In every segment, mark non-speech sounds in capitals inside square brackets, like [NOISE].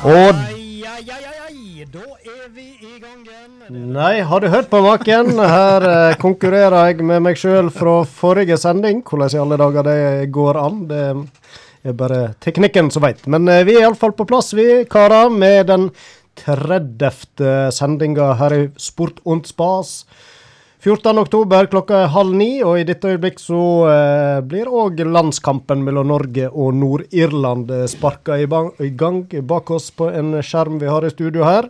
Og da er vi i gang igjen. Nei, har du hørt på maken? Her eh, konkurrerer jeg med meg sjøl fra forrige sending. Hvordan i alle dager det går an, det er bare teknikken som veit. Men eh, vi er iallfall på plass, vi karer, med den 30. sendinga her i Sport und Spas. 14. oktober klokka er halv ni, og i dette øyeblikk så eh, blir òg landskampen mellom Norge og Nord-Irland eh, sparka i, i gang bak oss på en skjerm vi har i studio her.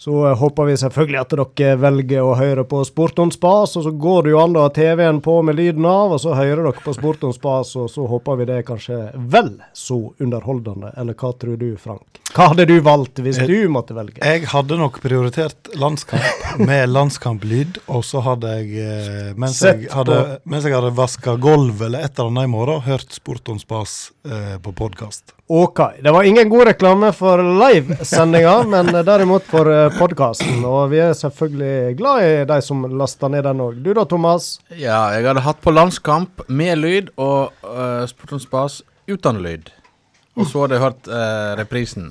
Så eh, håper vi selvfølgelig at dere velger å høre på Sport on Spas, og så går det jo an å ha TV-en på med lyden av, og så hører dere på Sport on Spas, og så håper vi det er kanskje vel så underholdende. Eller hva tror du, Frank? Hva hadde du valgt hvis du måtte velge? Jeg hadde nok prioritert landskamp [LAUGHS] med landskamplyd, og så hadde jeg, eh, mens jeg hadde, mens jeg hadde vaska gulvet eller et eller annet i morgen, hørt Sport on Spas eh, på podkast. Ok. Det var ingen god reklame for livesendinga, [LAUGHS] men derimot for podkasten. Og vi er selvfølgelig glad i de som laster ned den òg. Du da, Thomas? Ja, jeg hadde hatt på landskamp med lyd og uh, Sportens Spas uten lyd. Og så hadde jeg hørt eh, reprisen.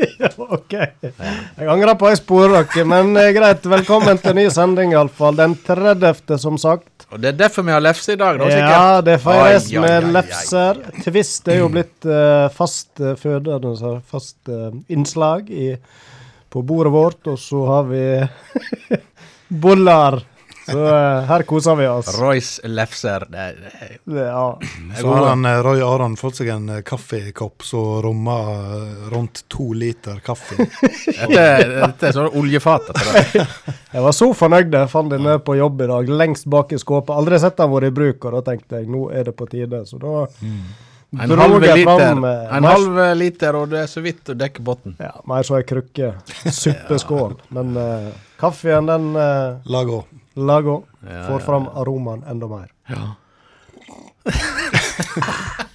[LAUGHS] ok. Jeg angrer på jeg sporer dere, men eh, greit. Velkommen til ny sending, iallfall. Den 30., som sagt. Og det er derfor vi har lefse i dag, da, sikkert. Ja, det feires Oi, oi, med oi, oi. lefser. Twist er jo blitt eh, fast føde, fødende, så fast eh, innslag i, på bordet vårt. Og så har vi [LAUGHS] boller. Så eh, her koser vi oss. Royce lefser. Det, det, ja. Så har han eh, Roy Aron fått seg en eh, kaffekopp som rommer rundt to liter kaffe. [LAUGHS] dette, er sånn oljefat. [LAUGHS] Jeg var så fornøyd da jeg fant den nede på jobb i dag, lengst bak i skåpet. Aldri sett den vært i bruk, og da tenkte jeg nå er det på tide. Så da En dro halv liter, en halv liter, og det er så vidt å dekke bunnen. Ja, mer så ei krukke. Suppeskål. [LAUGHS] Men uh, kaffen, den uh, La gå. Lager Ja, Får fram aromaen enda mer. Ja. [LAUGHS]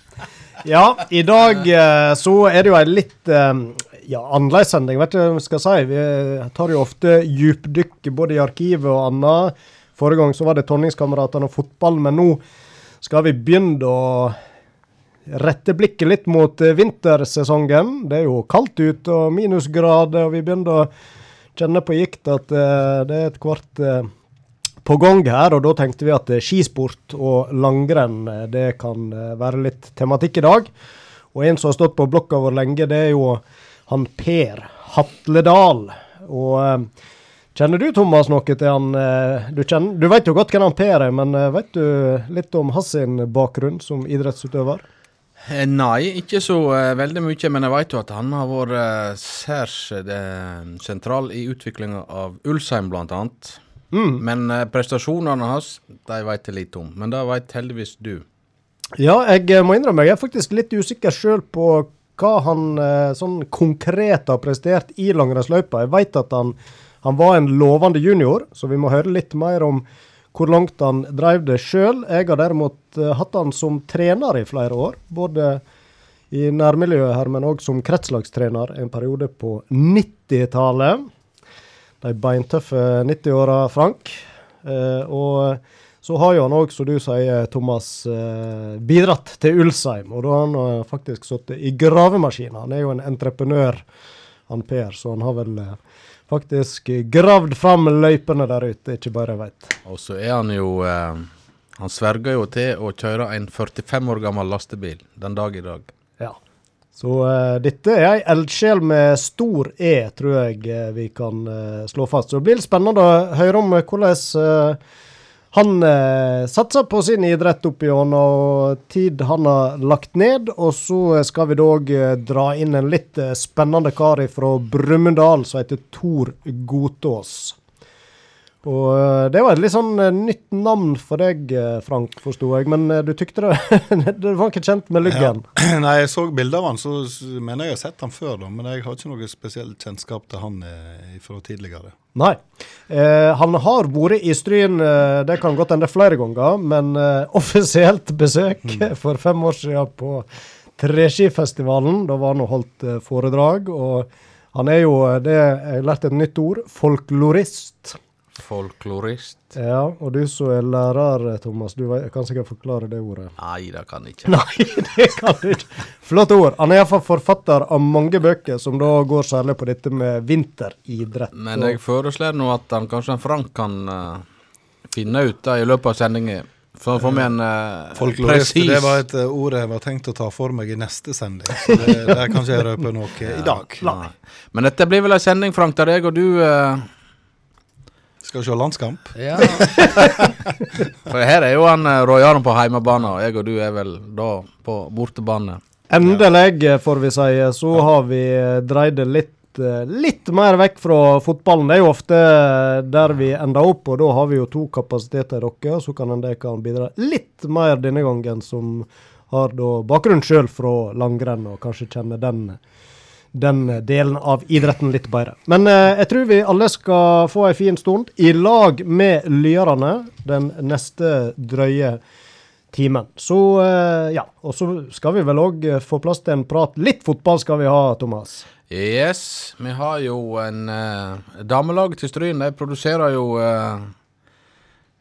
Ja, i dag eh, så er det jo ei litt eh, ja, annerledes sending, vet du hva jeg skal si. Vi eh, tar jo ofte djupdykk både i arkivet og annet. Forrige gang så var det Tonningskameratene og fotball, men nå skal vi begynne å rette blikket litt mot vintersesongen. Det er jo kaldt ute og minusgrader, og vi begynner å kjenne på gikt at det er et kvart på gang her, og da tenkte vi at eh, skisport og langrenn eh, det kan eh, være litt tematikk i dag. Og en som har stått på blokka vår lenge, det er jo han Per Hatledal. Og kjenner du Thomas noe til han? Du, kjenner, du vet jo godt hvem han Per er, men vet du litt om hans bakgrunn som idrettsutøver? Nei, ikke så veldig mye, men jeg vet jo at han har vært særs sentral i utviklinga av Ulsheim, blant annet. Mm. Men uh, prestasjonene hans, de vet jeg lite om. Men det vet heldigvis du. Ja, jeg eh, må innrømme, jeg er faktisk litt usikker sjøl på hva han eh, sånn konkret har prestert i langrennsløypa. Jeg vet at han, han var en lovende junior, så vi må høre litt mer om hvor langt han drev det sjøl. Jeg har derimot hatt han som trener i flere år, både i nærmiljøet her, men òg som kretslagstrener en periode på 90-tallet. De beintøffe 90-åra, Frank. Eh, og så har jo han òg, som du sier, Thomas, eh, bidratt til Ulsheim. Og da har han eh, faktisk sittet i gravemaskina. Han er jo en entreprenør, han Per, så han har vel faktisk gravd fram løypene der ute, ikke bare jeg veit. Og så er han jo eh, Han sverger jo til å kjøre en 45 år gammel lastebil den dag i dag. Ja. Så uh, dette er ei eldsjel med stor E, tror jeg eh, vi kan uh, slå fast. Så det blir litt spennende å høre om hvordan han eh, satser på sin idrett opp gjennom tid han har lagt ned. Og så skal vi dog dra inn en litt spennende kar fra Brumunddal som heter Tor Godtås. Og eh, det var et litt sånn eh, nytt navn for deg, eh, Frank, forsto jeg. Men du tykte det [LAUGHS] Du var ikke kjent med luggen? [CLEARS THROAT] Nei, jeg så bilder av han, så mener jeg jeg har sett han før, da. Men jeg har ikke noe spesielt kjennskap til han eh, fra tidligere. Nei. Eh, han har vært i Stryn, eh, det kan godt hende flere ganger, men [LAUGHS] offisielt besøk for fem år siden på Treskifestivalen. Da var han og holdt foredrag. Og han er jo, det jeg har lært et nytt ord, folklorist. Folklorist. Ja, og du som er lærer, Thomas, du kan sikkert forklare det ordet. Nei, det kan jeg ikke. [LAUGHS] Nei, det kan du ikke. Flott ord. Han er iallfall forfatter av mange bøker som da går særlig på dette med vinteridrett. Men jeg foreslår nå at han, kanskje en Frank kan uh, finne ut det i løpet av sendingen. å får vi en uh, Folklorist, det var et uh, ord jeg var tenkt å ta for meg i neste sending. Så det, der kan ikke jeg røpe noe [LAUGHS] i dag. Nei. Men dette blir vel en sending, Frank, der jeg og du eh, Skal se landskamp? Ja. [LAUGHS] For her er jo han uh, Roy Aron på heimebane, og jeg og du er vel da på bortebane. Endelig, eh, får vi si, så har vi eh, dreid det litt, eh, litt mer vekk fra fotballen. Det er jo ofte eh, der vi ender opp, og da har vi jo to kapasiteter i dere. Så kan en kan bidra litt mer denne gangen, som har da bakgrunn sjøl fra langrenn, og kanskje kjenner den, den delen av idretten litt bedre. Men eh, jeg tror vi alle skal få en fin stund i lag med Lyerne den neste drøye timen. Så eh, ja, og så skal vi vel òg få plass til en prat. Litt fotball skal vi ha, Thomas. Yes, vi har jo en eh, damelag til Stryn. De produserer jo eh,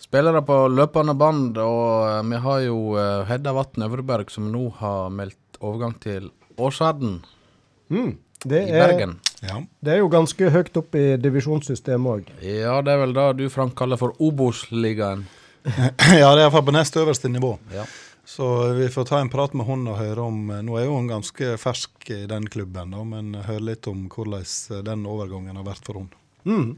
spillere på løpende band, og eh, vi har jo uh, Hedda Vatn Øvreberg som nå har meldt overgang til Åsarden Mm. Det, i er, Bergen. Ja. det er jo ganske høyt opp i divisjonssystemet òg. Ja, det er vel det du, Frank, kaller for Obos-ligaen. [LAUGHS] ja, det er iallfall på nest øverste nivå. Ja. Så vi får ta en prat med hun og høre om Nå er jo hun ganske fersk i den klubben, da, men høre litt om hvordan den overgangen har vært for hun. Mm.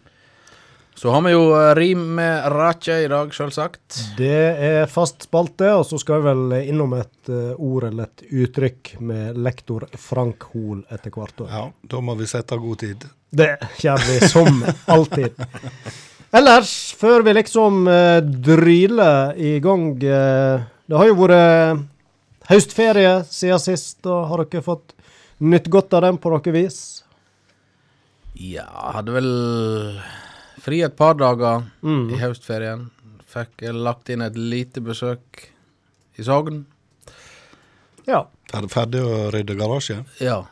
Så har vi jo eh, rim med Rache i dag, selvsagt. Det er fast spalte, og så skal vi vel innom et eh, ord eller et uttrykk med lektor Frank Hoel etter hvert år. Ja, Da må vi sette av god tid. Det gjør vi som alltid. [LAUGHS] Ellers, før vi liksom uh, dryler i gang eh, Det har jo vært høstferie siden sist, og har dere fått nytt godt av den på noe vis? Ja, hadde vel fri et par dager Mm. i høstferien. Fikk lagt inn et lite besøk i Sogn. Ja. Er ferdig å rydde garasje? Ja,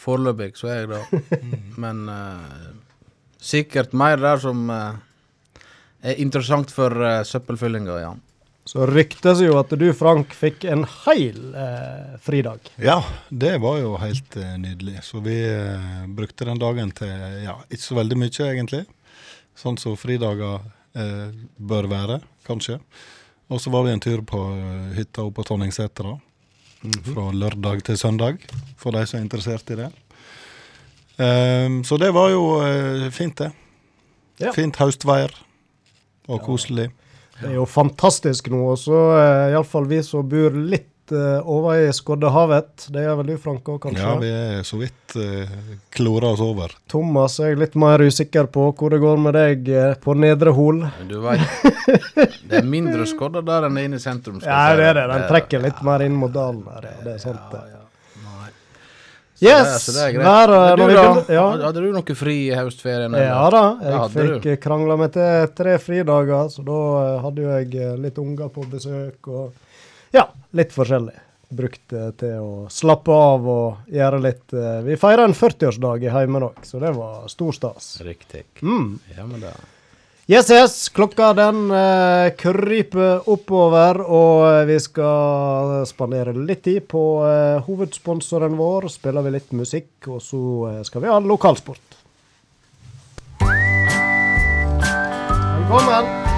foreløpig så er jeg det. [LAUGHS] Men uh, sikkert mer der som uh, er interessant for uh, søppelfyllinga, ja. Så ryktes jo at du, Frank, fikk en heil eh, fridag. Ja, det var jo helt eh, nydelig. Så vi eh, brukte den dagen til ja, ikke så veldig mye, egentlig. Sånn som fridager eh, bør være, kanskje. Og så var vi en tur på eh, hytta oppe på Tonningsetra mm -hmm. Fra lørdag til søndag, for de som er interessert i det. Um, så det var jo uh, fint, det. Ja. Fint høstvær og koselig. Det er jo fantastisk nå. Og så uh, iallfall vi som bor litt uh, over i Skoddehavet. Det gjør vel du, Frank, òg, kanskje? Ja, vi er så vidt uh, klora oss over. Thomas er jeg litt mer usikker på hvor det går med deg uh, på Nedre Hol. Men du veit, det er mindre skodder der enn inne i sentrum. skal Ja, det er det. Den trekker litt mer inn mot dalen der, Ja, det er sant, det. Ja, ja. Så Yes! det- det er eh, du da? begynner- ja. Hadde du noe fri i høstferien? eller? Ja da, jeg ja, fikk krangla meg til tre fridager, så da eh, hadde jo jeg eh, litt unger på besøk og ja, litt forskjellig. Brukt det til å slappe av og gjøre litt eh, Vi feira en 40-årsdag i heimen òg, så det var stor stas. Riktig. Mm. Ja, men det Yes, yes, klokka den eh, kryper oppover, og eh, vi skal spandere litt tid på eh, hovedsponsoren vår. Spiller vi litt musikk, og så eh, skal vi ha lokalsport. Velkommen.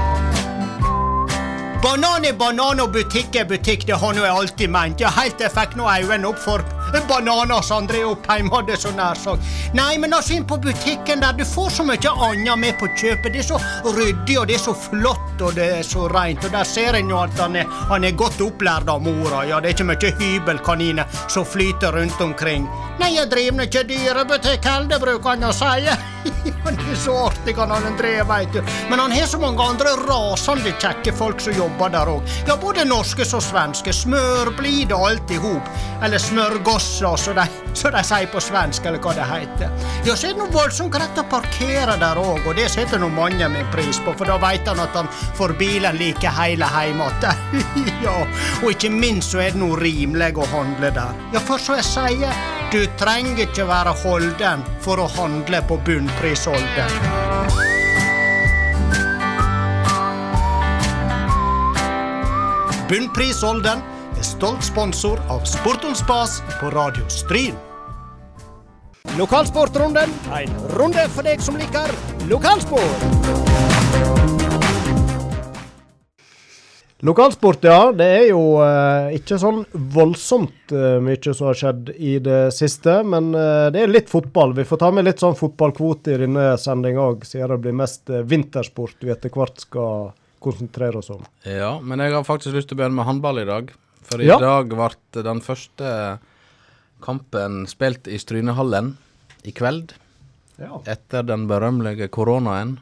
Banan er banan og butikk er butikk, det har nå jeg alltid ment. Ja, helt til jeg fikk nå øynene opp for bananer som André Oppheim hadde så nær sagt. Nei, men altså inn på butikken der, du får så mye annet med på kjøpet. Det er så ryddig, og det er så flott, og det er så rent. Og der ser en jo at han er, han er godt opplært av mora. Ja, det er ikke mye hybelkaniner som flyter rundt omkring. Nei, jeg driver ikke dyrebutikk heller, bruker han å si. [LAUGHS] Han er så artig, han André, veit du. Men han har så mange andre rasende kjekke folk som jobber der òg. Ja, både norske som svenske. Smørblide alt i hop. Eller också, så de, så de säger på svensk, eller hva det heter. [LAUGHS] Ja, så är det nog våldsamt greit å parkere der òg, og det setter nå mange min pris på, for da veit han at han får bilen like heile hjemme ja, og ikke minst så er det nå rimelig å handle der. Ja, for så jeg sier, du trenger ikke være holden for å handle på bunnprisholden. Bunnprisholden er stolt sponsor av Sportons Spas på Radio Stryn. Lokalsportrunden, en runde for deg som liker lokalsport. Lokalsport, ja. Det er jo eh, ikke sånn voldsomt eh, mye som har skjedd i det siste, men eh, det er litt fotball. Vi får ta med litt sånn fotballkvote i denne sendinga òg, siden det blir mest eh, vintersport vi etter hvert skal konsentrere oss om. Ja, men jeg har faktisk lyst til å begynne med håndball i dag. For i Ja. dag ble den første kampen spilt i Strynehallen i kveld. Ja. etter den berømmelige koronaen.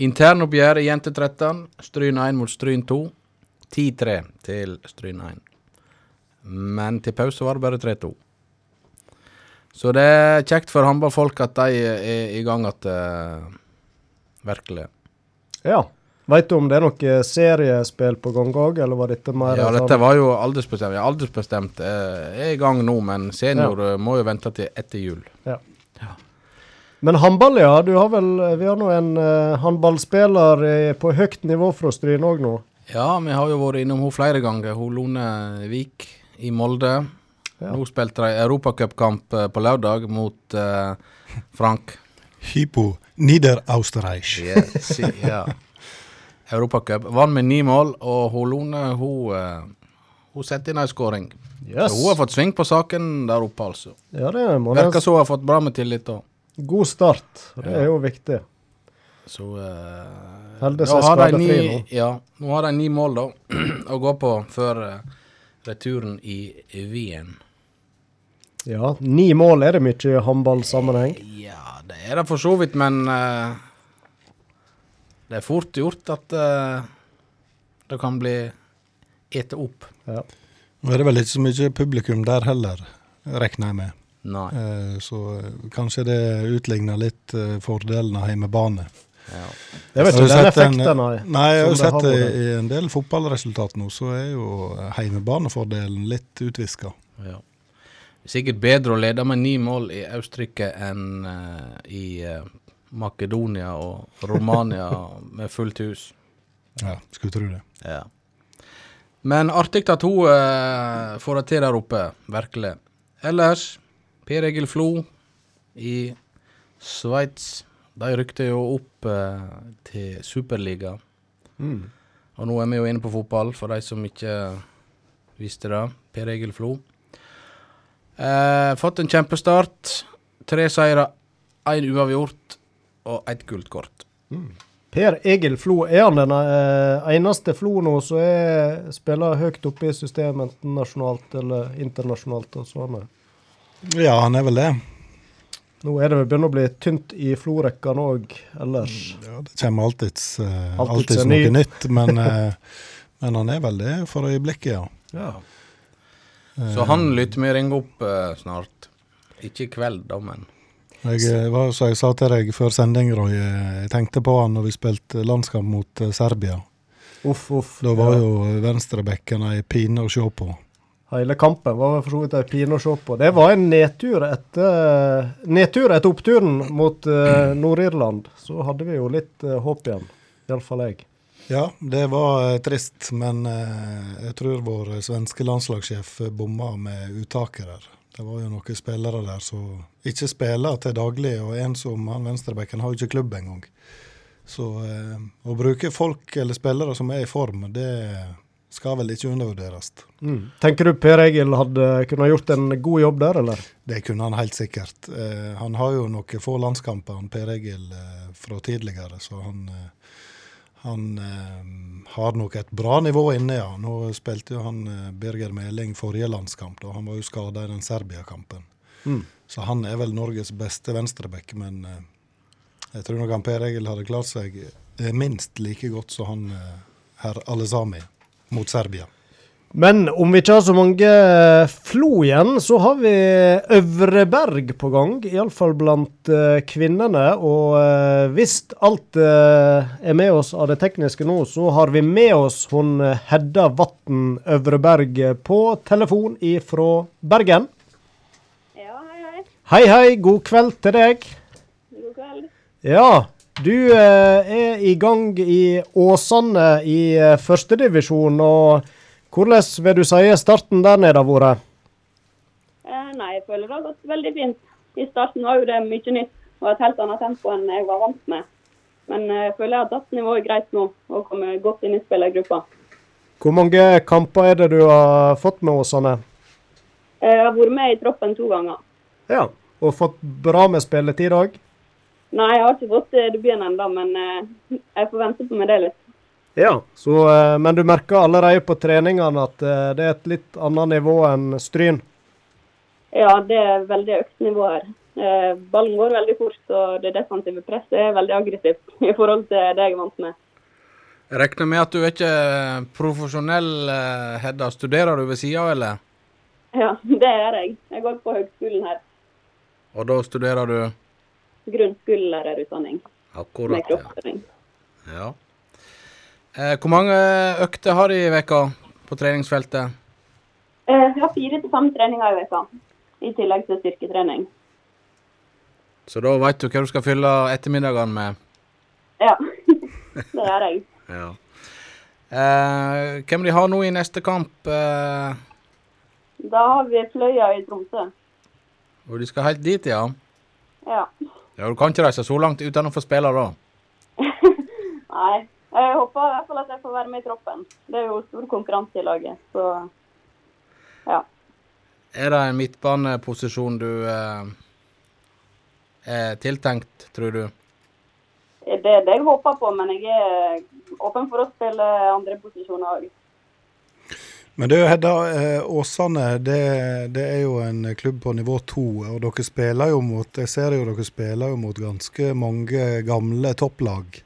Internoppgjør i Jente 13. Stryn 1 mot Stryn 2. 10-3 til Stryn 1. Men til pause var det bare 3-2. Så det er kjekt for håndballfolk at de er i gang igjen. Virkelig. ja. Veit du om det er noe seriespill på gang òg, eller var dette mer Ja, sånn- dette var jo aldersbestemt. Ja, aldersbestemt eh, er i gang nå, men senior ja. må jo vente til etter jul. Men håndball, ja. Du har vel Vi har nå en uh, håndballspiller eh, på høyt nivå fra Stryn òg nå. Ja, vi har jo vært innom henne flere ganger. Hun Lone Vik i Molde. Ja. Nå spilte de europacupkamp eh, på lørdag mot eh, Frank. Hypo Niederausterreich. Yes, ja. Europacup. Vant med ni mål, og hun Lone hun, eh, hun setter inn ei skåring. Yes. Hun har fått sving på saken der oppe, altså. Ja, det må Virker som hun har fått bra med tillit òg. god start. og Det Ja. er jo viktig. Så uh, Holder da seg skadefri nå. Ja, nå har de ni mål da [CLEARS THROAT] å gå på før uh, returen i Wien. Ja, ni mål er det mye i håndballsammenheng. Ja, det er det for så vidt, men eh, det er fort gjort at uh, det kan bli ete opp. Ja. Nå er det vel ikke så mye publikum der heller, regner jeg med. Nei. Eh, Så eh, kanskje det utligner litt uh, fordelen av hjemmebane. Ja. Jeg vet ikke du den effekten av Nei, jeg har jo sett det i en del fotballresultat nå, så er jo heimebanefordelen litt utviska. ja. Sikkert bedre å lede med ni mål i Austerrike enn uh, i eh, Makedonia og Romania med fullt hus. Ja, skulle tro det. Ja. Men artig at hun eh, får det til der oppe, virkelig. Ellers, Per Egil Flo i Sveits. De rykte jo opp eh, til Superliga. Mm. Og nå er vi jo inne på fotball, for de som ikke visste det. Per Egil Flo. Eh, fått en kjempestart. Tre seire, én uavgjort og et gult kort. Per Egil Flo, er han den eh, eneste Flo nå som er- spiller høyt oppe i systemet, enten nasjonalt eller internasjonalt? og sånn? Ja, han er vel det. Nå er det vel begynner å bli tynt i Flo-rekkene òg ellers. Ja, det kommer alltids, uh, Alltids alltids noe ny. nytt, men, uh, [LAUGHS] men han er vel det for øyeblikket, ja. Ja. Så han lytter vi ringe opp uh, snart. Ikke i kveld, da, men Jeg, eh, var, så jeg sa til deg før sending, Roy, eh, jeg tenkte på han når vi spilte landskamp mot eh, Serbia. Uff, uff. Da var ja. jo venstrebekken ei pine å se på. Hele kampen var for så vidt ei pine å se på. Det var en nedtur etter Nedtur etter oppturen mot uh, Nord-Irland. Så hadde vi jo litt uh, håp igjen. Iallfall jeg. Ja, det var uh, trist, men jeg tror vår svenske landslagssjef bomma med uttaket der. Det var jo noen spillere der som ikke spiller til daglig, og en som han venstrebekken har jo ikke klubb engang. Så eh, å bruke folk eller spillere som er i form, det skal vel ikke undervurderes. Mm. Tenker du Per Egil hadde kunne gjort en god jobb der, eller? Det kunne han helt sikkert. Eh, han har jo noen få landskamper, han Per Egil, eh, fra tidligere, så han, eh, han eh, har nok et bra nivå inne, ja. Nå spilte jo han eh, Birger Meling forrige landskamp, da. Han var jo skada i den Serbia-kampen. Mm. Så han er vel Norges beste venstreback, men eh, jeg tror nok han Per Egil hadde klart seg eh, minst like godt som han eh, herr Alesami mot Serbia. Men om vi ikke har så mange eh, Flo igjen, så har vi Øvreberg på gang. Iallfall blant eh, kvinnene. Og uh, hvis alt eh, er med oss av det tekniske nå, så har vi med oss hun eh, Hedda Vatn Øvreberg eh, på telefon ifra Bergen. Ja, hei, hei. Hei, hei. God kveld til deg. God kveld. Ja, du eh, er i gang i Åsane i eh, førstedivisjon, og Hvordan vil du si starten der nede har vært? Eh, nei, jeg føler det har gått veldig fint. I starten var jo det mye nytt og et helt annet tempo enn jeg var vant med. Men eh, jeg føler jeg har tatt nivået greit nå og kommet godt inn i spillergruppa. Hvor mange kamper er det du har fått med Åsane? Eh, Jeg har vært med i troppen to ganger. Ja. Og fått bra med spilletid òg? Nei, jeg har ikke fått eh, debuten ennå, men jeg får vente på meg det litt. Ja. Så, eh, men du merker allerede på treningene at eh, det er et litt annet nivå enn Stryn? Ja, det er veldig økt nivå her. Eh, Ballen går veldig fort, og det defensive presset er veldig aggressivt [LAUGHS] i forhold til det jeg er vant med. Jeg regner med at du er ikke er profesjonell, eh, Hedda. Studerer du ved sida eller? Ja, [LAUGHS] det er jeg. Jeg går på høgskolen her. Og da studerer du Grunnskolelærerutdanning med akkurat, ja. ja. Eh, hvor mange økter har de i veka på treningsfeltet? Eh, vi har fire til fem treninger i veka, i tillegg til styrketrening. Så da veit du hva du skal fylle ettermiddagene med. Ja, [LAUGHS] det gjør jeg. Ja. Eh, hvem de har nå i neste kamp? Eh, Da har vi Fløya i Tromsø. og de skal helt dit, ja? Ja. Ja, Du kan ikke reise så langt uten å få spille, da? [LAUGHS] Nei. Jeg håper i hvert fall at jeg får være med i troppen. Det er jo stor konkurranse i laget, så ja. Er det en midtbaneposisjon du eh, er tiltenkt, tror du? Det er det jeg håper på, men jeg er åpen for å spille andre posisjoner òg. Men er Hedda, eh, Åsane det, det er jo en klubb på nivå to. Og dere spiller jo mot jeg ser jo dere spiller jo mot ganske mange gamle topplag.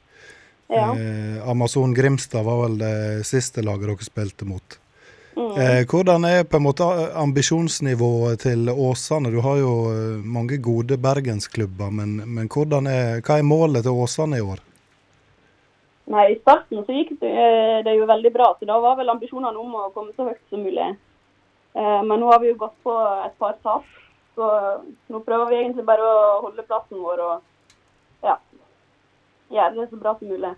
Ja. Eh, Amazon Grimstad var vel det siste laget dere spilte mot. Eh, hvordan er på en måte ambisjonsnivået til Åsane? Du har jo eh, mange gode bergensklubber, men, men er, hva er målet til Åsane i år? Nei, I starten så gikk det, eh, det jo veldig bra, så da var vel ambisjonene om å komme så høyt som mulig. Eh, Men nå har vi jo gått på et par tap, så nå prøver vi egentlig bare å holde plassen vår og ja, gjøre det så bra som mulig.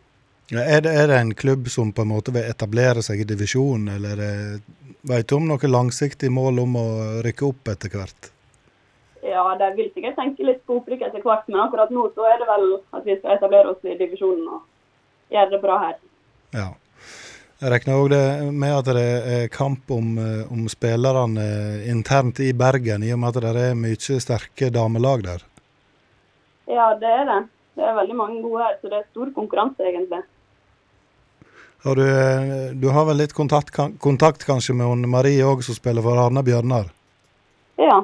Ja, Er det, er det en klubb som på en måte vil etablere seg i divisjonen, eller er- vet du om noe langsiktig mål om å rykke opp etter hvert? Ja, de vil sikkert tenke litt på opprykk etter hvert, men akkurat nå så er det vel at vi skal etablere oss i divisjonen og gjøre det bra her. Ja. Jeg regner òg med at det er kamp om, eh, om spillerne internt i Bergen, i og med at det er mye sterke damelag der. Ja, det er det. Det er veldig mange gode her, så det er stor konkurranse egentlig. Og du, eh, du har vel litt kontakt, kontakt kanskje med hun Marie òg, som spiller for Arna Bjørnar? Ja,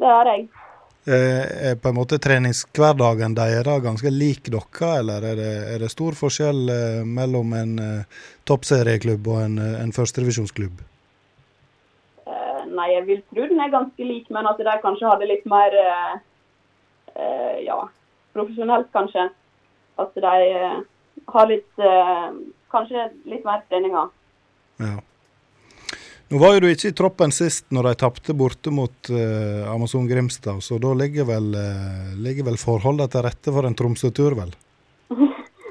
det har jeg. Eh, Er på en måte treningshverdagen deres ganske lik dere, eller er det, er det stor forskjell eh, mellom en toppserieklubb og en, en førstedivisjonsklubb? Eh, nei, jeg vil tro den er ganske lik, men at de kanskje hadde litt mer ja, profesjonelt, kanskje. At de eh, har litt eh, Kanskje litt mer treninger. Ja. Nå var jo du ikke i troppen sist når de tapte borte mot uh, Amazon Grimstad, så da ligger vel, uh, ligger vel forholdene til rette for en Tromsø-tur, vel? [LAUGHS]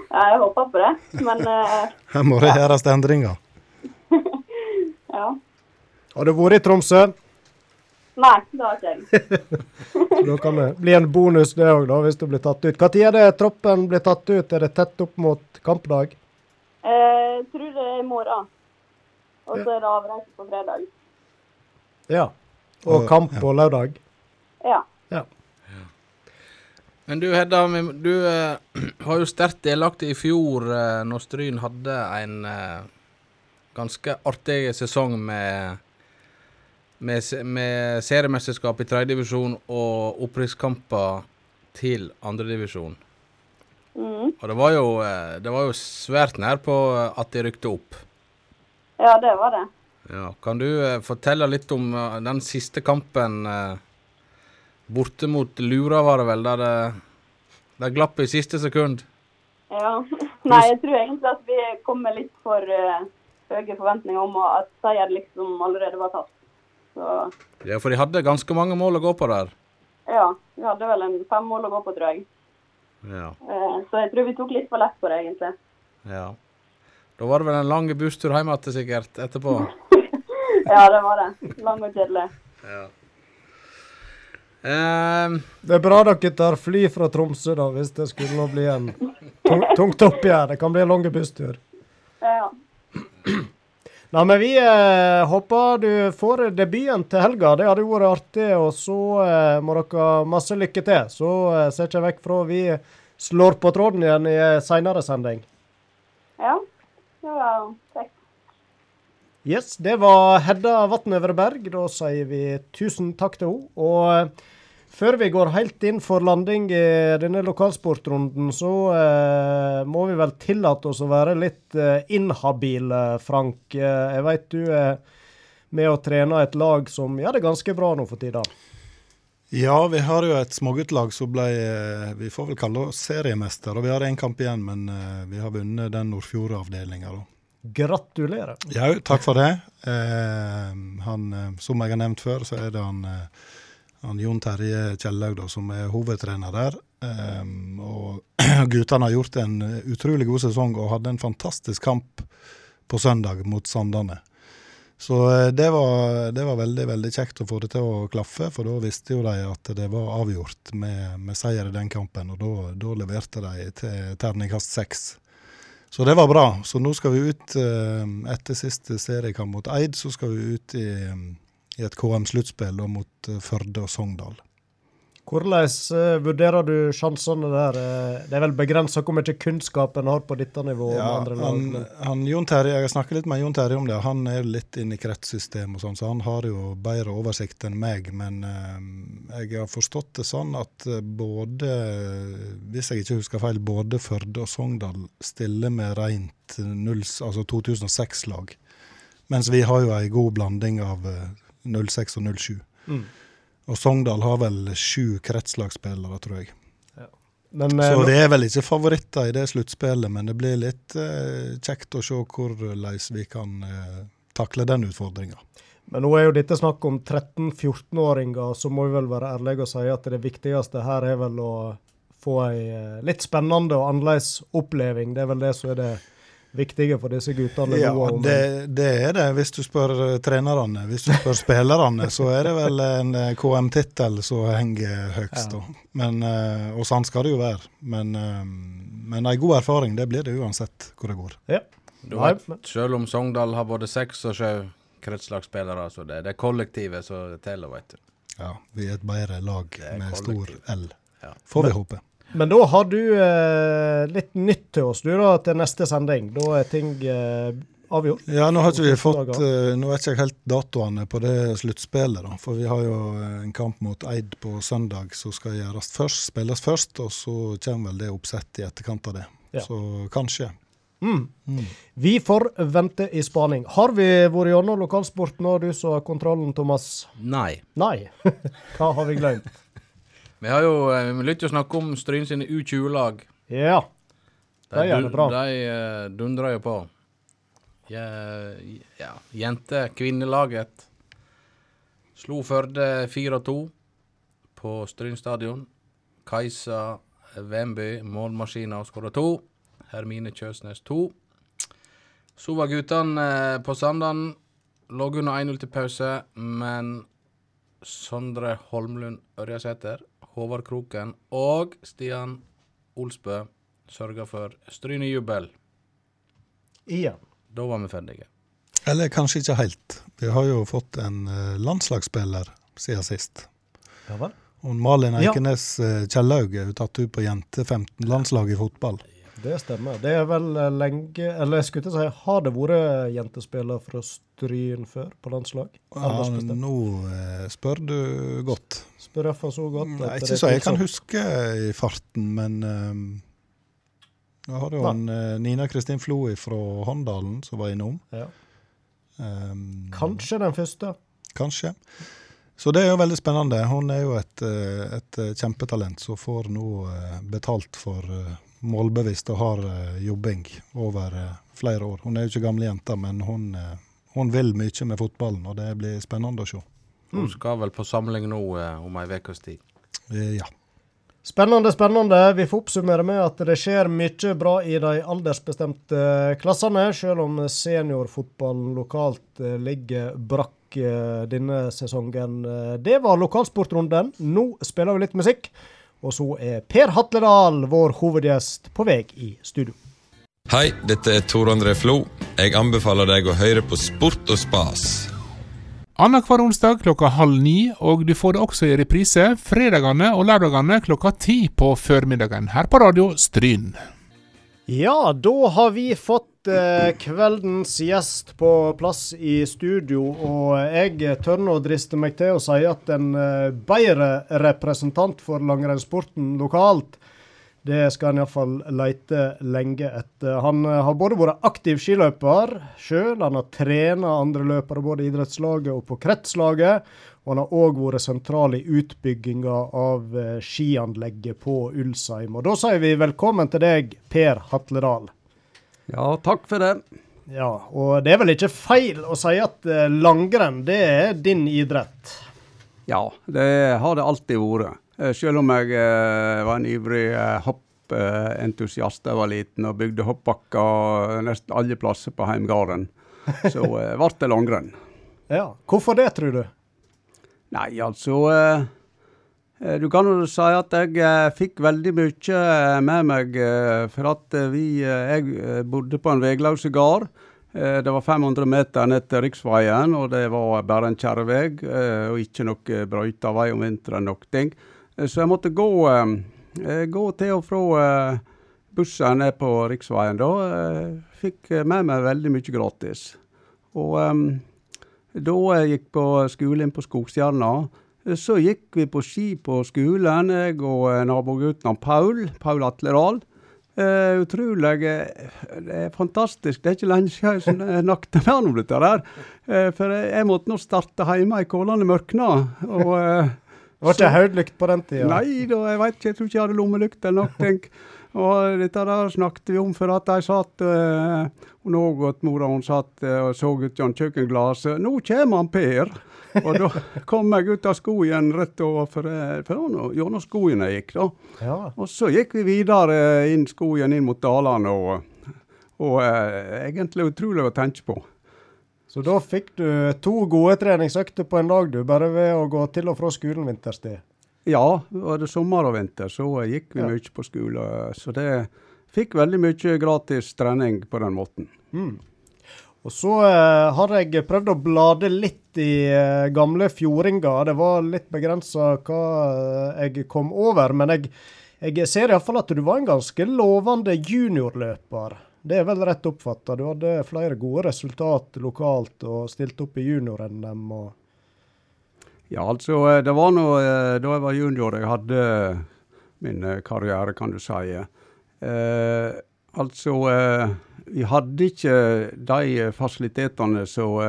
Ja, jeg håper på det, men uh, [LAUGHS] Her må det gjøres endringer. [LAUGHS] ja. Har du vært i Tromsø? Nei, det har ikke jeg. [LAUGHS] Da kan det bli en bonus det òg, hvis du blir tatt ut. Når er det troppen blir tatt ut? Er det tett opp mot kampdag? Eh, Jeg tror det er i morgen. Og så er det avreise på fredag. Ja. Og Og- kamp på lørdag? Ja. Ja. Men du Hedda, du eh, [CLEARS THROAT] var jo sterkt delaktig i fjor eh, når Stryn hadde en eh, ganske artig sesong med med, med seriemesterskap i tredjedivisjon og opprykkskamper til andredivisjon. Mm. Og det var, jo, eh, det var jo svært nær på eh, at de rykte opp. ja, det var det. Ja, kan du eh, fortelle litt om den siste kampen borte mot Lura, var det vel, der det, det glapp i siste sekund? Ja. [LAUGHS] Nei, jeg tror egentlig at vi kom med litt for uh, høye forventninger om at seier liksom allerede var tatt. Så Ja, for de hadde ganske mange mål å gå på der. ja, vi hadde vel en fem mål å gå på, tror jeg. Ja. Eh, Så jeg tror vi tok litt for lett på det, egentlig. ja. Da var det vel en lang busstur hjem igjen sikkert etterpå. [LAUGHS] Ja, det var det. Lang og kjedelig. Ehm, Det er bra dere tar fly fra Tromsø, da, hvis det skulle bli en tungt oppgjør. Det kan bli en lang busstur. Ja. Nei, men vi eh, håper du får debuten til helga. Det hadde vært artig. Og så eh, må dere ha masse lykke til. Så eh, ser ikke vekk fra vi slår på tråden igjen i en seinere sending. ja. Det var kjekt. Yes, det var Hedda Vatnøvreberg. Da sier vi tusen takk til henne. Og eh, før vi går helt inn for landing i denne lokalsportrunden, så eh, må vi vel tillate oss å være litt eh, inhabile, Frank. Eh, jeg vet du er med å trene et lag som gjør det ganske bra nå for tida. Ja, vi har jo et småguttlag som ble eh, Vi får vel kalle oss seriemester. og Vi har én kamp igjen, men eh, vi har vunnet den Nordfjord-avdelinga. Gratulerer. Ja, takk for det. Eh, han, som jeg har nevnt før, så er det han, han Jon Terje Kjellaug som er hovedtrener der. Um, og [CLEARS THROAT] guttene har gjort en utrolig god sesong og hadde en fantastisk kamp på søndag mot Sandane. Så eh, det var, det var veldig veldig kjekt å få det til å klaffe, for da visste jo de at det var avgjort med, med seier i den kampen. Og da leverte de til terningkast seks. Så det var bra. Så nå skal vi ut eh, etter siste seriekamp mot Eid, så skal vi ut i, i et KM-sluttspill mot eh, Førde og Sogndal. Hvordan eh, vurderer du sjansene der? Eh, det er vel begrensa hvor mye kunnskap en har på dette nivået Ja, han, han Jon Terje, Jeg har snakket litt med Jon Terje om det. Han er litt inne i kretssystemet, og sånn, så han har jo bedre oversikt enn meg. Men eh, jeg har forstått det sånn at både, hvis jeg ikke husker feil, både Førde og Sogndal stiller med rent altså 2006-lag. Mens vi har jo ei god blanding av 06 og 07. Mm. Og Sogndal har vel sju kretslagsspillere, tror jeg. Men, eh, Så det er vel ikke favoritter i det sluttspillet, men det blir litt eh, kjekt å se hvordan vi kan eh, takle den utfordringa. Men nå er jo dette snakk om 13-14-åringer, så må vi vel være ærlige og si at det viktigste her er vel å få ei eh, litt spennende og annerledes oppleving. Det er vel det som er det viktige for disse guttene. Ja, det, det er det, hvis du spør eh, trenerne. Hvis du spør spillerne, så er det vel en eh, KM-tittel som henger høyest. Ja. da. Men, eh, og sånn skal det jo være. Men, men ei god erfaring, det blir det uansett hvor det går. Ja. du vet, selv om Sogndal har både seks og sju kretslagsspillere, så det, det er kollektivet som teller, vet du. Ja, vi er et bedre lag er med stor. L. Ja. Får vi håpe. Men da har du eh, litt nytt til oss du da, til neste sending. Da er ting eh, avgjort. Ja, nå har ikke vi fått eh, Nå vet ikke helt datoene på det sluttspillet, da. For vi har jo eh, en kamp mot Eid på søndag som skal gjøres først, spilles først, og så kommer vel det oppsett i etterkant av det. Ja. Så kanskje. Mm. Vi får vente i spaning. Har vi vært gjennom lokalsport nå, du som har kontrollen, Thomas? Nei. Nei. [LAUGHS] Hva har vi glemt? Vi har jo eh, Vi lytter jo snakke om Stryn sine U20-lag. Ja. De gjør det bra. De uh, dundrer jo på. Ja, ja. Jente-kvinnelaget slo Førde 4-2 på Stryn stadion. Kajsa Vemby, målmaskina, skåra to. Hermine Kjøsnes to. Så var guttene eh, på Sandan. Lå under 1-0 til pause, men Sondre Holmlund Ørjasæter, Håvard Kroken og Stian Olsbø sørga for strynejubel. Igjen. Da var vi ferdige. Eller kanskje ikke helt. Vi har jo fått en eh, landslagsspiller siden sist. Ja vel. Og Malin. Eikenes ja. Kjellaug er jo tatt ut på jente-15-landslaget i fotball. Det stemmer. Det er vel eh, lenge Eller jeg skulle til å si, har det vært jentespiller fra Stryn før på landslag? Ja, nå eh, spør du godt. Iallfall så godt. Nei, ikke så jeg kan huske i farten, men um, jeg har jo en, eh, Nina Kristin Flo fra Håndalen som var innom. Ja. Um, Kanskje den første. Kanskje. Så det er jo veldig spennende. Hun er jo et, eh, et eh, kjempetalent som får nå betalt for målbevisst og hard eh, jobbing over flere år. Hun er jo ikke gamle jenta, men hun, hun vil mye med fotballen, og det blir spennende å se. Hun skal vel på samling nå eh, om ei ukes tid. Eh, Ja. Spennende, spennende. Vi får oppsummere med at det skjer mye bra i de aldersbestemte klassene, selv om seniorfotballen lokalt eh, ligger brakk eh, denne sesongen. Eh, det var lokalsportrunden. Nå spiller vi litt musikk. Og så er Per Hatledal, vår hovedgjest, på vei i studio. Hei, dette er Tor André Flo. Jeg anbefaler deg å høre på Sport og spas. Annenhver onsdag klokka halv ni, og du får det også i reprise fredagene og lørdagene klokka ti på formiddagen her på Radio Stryn. Ja, da har vi fått eh, kveldens gjest på plass i studio, og jeg tør nå driste meg til å si at en eh, bedre representant for langrennssporten lokalt det skal en iallfall leite lenge etter. Han eh, har både vært aktiv skiløper sjøl, han har trena andre løpere både i idrettslaget og på kretslaget. Og han har òg vært sentral i utbygginga av eh, skianlegget på Ulsheim. Og da sier vi velkommen til deg, Per Hatledal. Ja, takk for det. Ja, og det er vel ikke feil å si at eh, langrenn, det er din idrett? Ja, det har det alltid vært. Eh, selv om jeg eh, var en ivrig eh, hoppentusiast da jeg var liten og bygde hoppbakker nesten alle plasser på heimgården, [LAUGHS] så ble det langrenn. Ja, Hvorfor det, tror du? Nei, altså Du kan jo si at jeg fikk veldig mye med meg. For at vi Jeg bodde på en veiløs gard. Det var 500 meter ned til riksveien, og det var bare en kjerrevei og ikke noe brøyta vei om vinteren. noe ting. Eh, så jeg måtte gå, eh, gå til og fra eh, bussen ned på riksveien. Da fikk med meg veldig mye gratis. Og da jeg gikk på skolen på Skogstjerna, så gikk vi på ski på skolen, jeg og nabogutten Paul, Paul Atledal. Uh, utrolig. Det er fantastisk. Det er ikke lenge siden jeg snakket med han om dette. der. Uh, for jeg, måtte nå starte hjemme i Kålane Mørkna. Og uh, det var ikke hodelykt på den tida? Nei, da, jeg vet ikke, jeg tror ikke jeg hadde lommelykt eller noe. tenk. Og dette der snakket vi om før at de satt uh, Hun og mora hun satt uh, og så ut gjennom kjøkkenglasset. 'Nå kommer han Per!' og da kom jeg ut av skogen rett overfor for gjennom skogen jeg gikk. da. Ja. Og så gikk vi videre inn skogen inn mot dalene, og, og uh, egentlig utrolig å tenke på. Så da fikk du to gode treningsøkter på en dag, du, bare ved å gå til og fra skolen vinterstid? Ja, var det sommer og vinter, så gikk vi ja. mye på skole. Så det fikk veldig mye gratis trening på den måten. Mm. Og så eh, har jeg prøvd å blade litt i eh, gamle fjordinger. Det var litt begrensa hva eh, jeg kom over, men jeg, jeg ser iallfall at du var en ganske lovende juniorløper. Det er vel rett oppfatta. Du hadde flere gode resultat lokalt og stilte opp i junior-NM. Ja, altså eh, det var nå eh, da jeg var junior jeg hadde min eh, karriere, kan du si. Eh, altså eh, Vi hadde ikke de fasilitetene som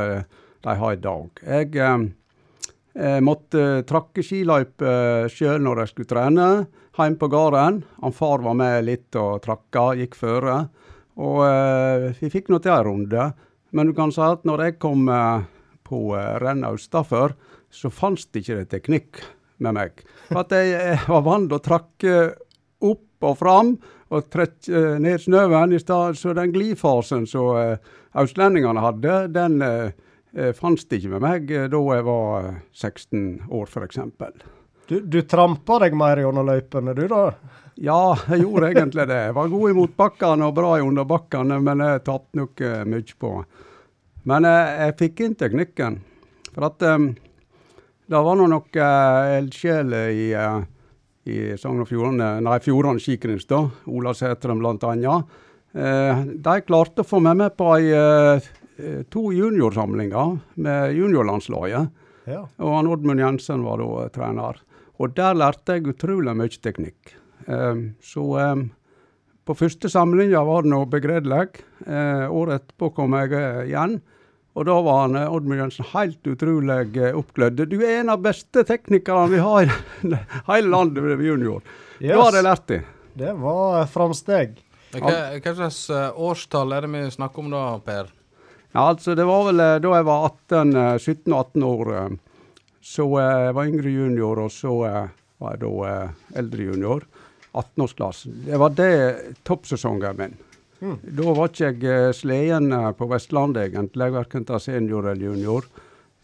de har i dag. Jeg måtte trakke skiløype sjøl når jeg skulle trene, hjemme på gården. Han far var med litt og trakka, gikk føre. Og eh, vi fikk nå til en runde. Men du kan si at når jeg kom eh, på eh, rennet utafor, så fantes det ikke teknikk med meg. At jeg, jeg var vant til å trakke opp og fram og trekke ned snøen i stedet. Så den glifasen som eh, østlendingene hadde, den eh, fantes det ikke med meg da jeg var 16 år, f.eks. Du, du trampa deg mer gjennom løypene, du da? Ja, jeg gjorde egentlig det. Jeg var god i motbakkene og bra i underbakkene, men jeg tapte nok uh, mye på. Men uh, jeg fikk inn teknikken. For at um, det var nå noen uh, eldsjeler i, uh, i Sogn og Fjordane, nei, Fjordane skikrins, da. Ola Sæteren blant annet. Uh, de klarte å få meg med på ei, to juniorsamlinger med juniorlandslaget. Ja. Og Oddmund Jensen var da trener. Og der lærte jeg utrolig mye teknikk. Um, så um, på første samlinga var det nå begredelig. Uh, året etterpå kom jeg uh, igjen. Og da var han uh, Oddmund Jensen helt utrolig oppglødd. Du er en av beste teknikerne vi har i [LAUGHS] hele landet ved junior. Yes. Da hadde jeg lært det. Det var framsteg. Hva, slags årstall er det vi snakker om da, Per? Ja, altså Det var vel da jeg var 17-18 år. Så jeg var yngre junior, og så var jeg da eh, eldre junior. 18-årsklassen. Det var det toppsesongen min. Da var ikke jeg eh, sleden eh, på Vestlandet, egentlig, verken til senior eller junior.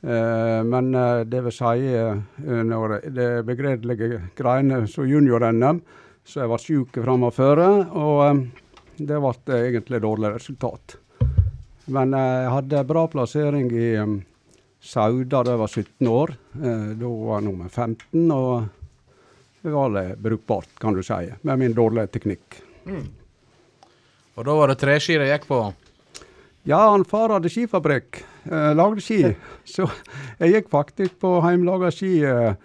Uh, men uh, det vil si, uh, når det begredelige greiene som junior-NM, så jeg var sjuk fram og eh, det ble egentlig dårlig resultat. Men jeg hadde bra plassering i um, Sauda da jeg var 17 år. Da var jeg nummer 15, og det brukbart, kan du si, med min dårlige teknikk. Og da var det treski de gikk på. Ja, han far hadde skifabrikk, eh, lagde ski. [LAUGHS] Så jeg gikk faktisk på heimelaga ski, eh,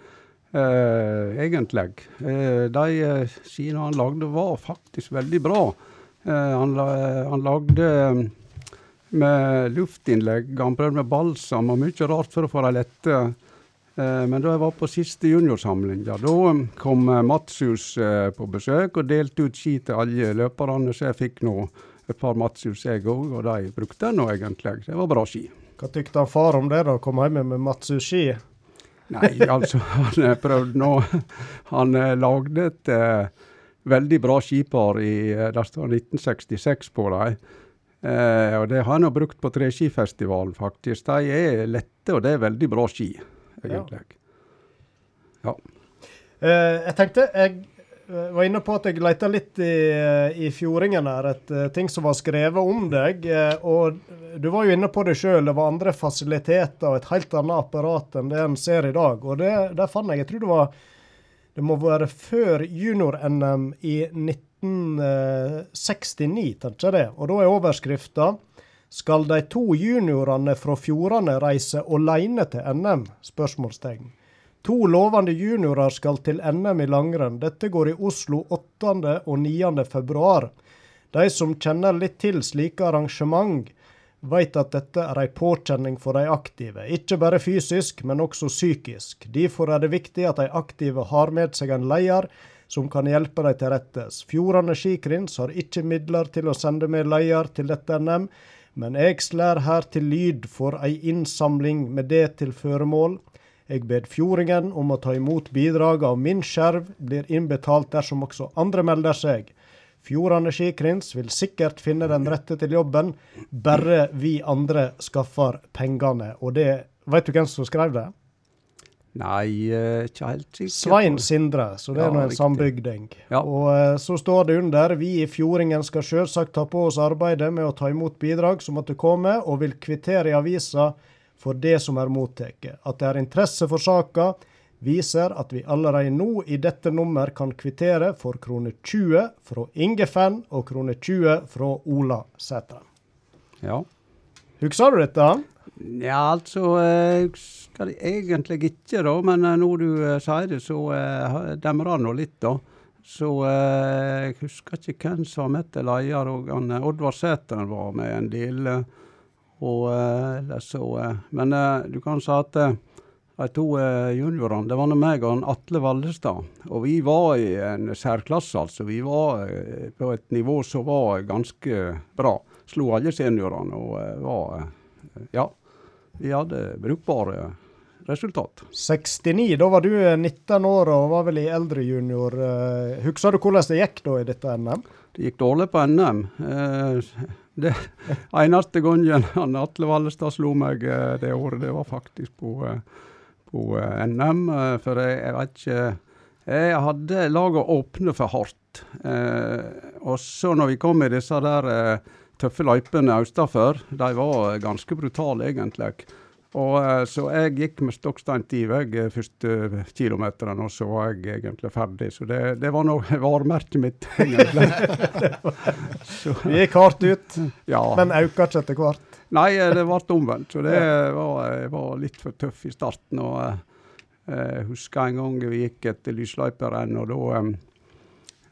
eh, egentlig. Eh, de eh, skiene han lagde var faktisk veldig bra. Eh, han, han lagde med luftinnlegg, han prøvde med balsam og mye rart for å få dem lette. Eh, men da jeg var på siste juniorsamling, ja, da eh, kom eh, Matshus eh, på besøk og delte ut ski til alle løperne, så jeg fikk nå et par Matshus jeg òg, og de brukte jeg nå egentlig. Det var bra ski. Hva tykte far om det, da? Kom hjem med Matsushi? Nei, altså, [LAUGHS] han prøvde nå Han lagde et eh, veldig bra skipar i Det står 1966 på dem. Eh, og det har han brukt på treskifestivalen, faktisk. De er lette, og det er veldig bra ski, egentlig. Eh, jeg tenkte jeg eh, var inne på at jeg leita litt i, eh, i fjordingen her, et eh, ting som var skrevet om deg. og du var jo inne på det sjøl, det var andre fasiliteter og et helt annet apparat enn det en ser i dag. Og det, der fant jeg, jeg tror det var Det må være før junior-NM i 1969, tenker jeg det. Og da er overskrifta Skal de to juniorene fra Fjordane reise alene til NM? Spørsmålstegn. To lovende juniorer skal til NM i langrenn. Dette går i Oslo 8. og 9. februar. De som kjenner litt til slike arrangement, vet at dette er en påkjenning for de aktive. Ikke bare fysisk, men også psykisk. Derfor er det viktig at de aktive har med seg en leder som kan hjelpe dem til rettes. Fjordane skikrins har ikke midler til å sende med leder til dette NM, men jeg slær her til lyd for ei innsamling med det til føremål. Jeg bed fjordingen om å ta imot bidraget av min skjerv, blir innbetalt dersom også andre melder seg. Fjordane skikrins vil sikkert finne den rette til jobben, bare vi andre skaffer pengene. Og det Vet du hvem som skrev det? Nei, eh, ikke helt sikker. Svein Sindre, så det er nå en sambygding. Ja. Og eh, så står det under vi i Fjordingen skal selvsagt ta på oss arbeidet med å ta imot bidrag som måtte komme, og vil kvittere i avisa for det som er mottatt. At det er interesse for saka, viser at vi allerede nå i dette nummer kan kvittere for krone 20 fra Inge Fenn og krone 20 fra Ola Sætre. Ja. Husker du dette? Ja, altså Jeg husker egentlig ikke, da. Men eh, når du eh, sier det, så demrer det nå litt, da. Så eh, jeg husker ikke hvem som var med til leder. Eh, Oddvar Sæteren var med en del. eh, og eh, ellers så eh, Men eh, du kan si at eh, de to eh, juniorene, det var nå meg og Atle Valdestad. Og vi var i en særklasse, altså. Vi var eh, på et nivå som var ganske bra. Slo alle seniorene og eh, var eh, Ja. Vi hadde brukbare resultat. 69, da var du eh, 19 år og var vel i eldre junior. Eh, Husker du hvordan det gikk da i dette NM? Det gikk dårlig på NM. Eh, det eneste gangen [LAUGHS] han Atle Vallestad slo meg eh, det året, det var faktisk på, på NM. for jeg, jeg vet ikke Jeg hadde laget åpne for hardt. Og så når vi kom i disse der tøffe løypene østafor, de var ganske brutale egentlig. Og eh, Så jeg gikk med stokksteintiv til vei første kilometeren, og så var jeg egentlig ferdig. Så det, det var nå [LAUGHS] varemerket mitt, egentlig. [LAUGHS] så, Vi gikk hardt ut, ja. men auka ikke etter hvert. Nei, eh, det ble omvendt. Så det var, jeg var litt for tøff i starten. og eh, Jeg husker en gang vi gikk etter lysløyperenn, og da eh,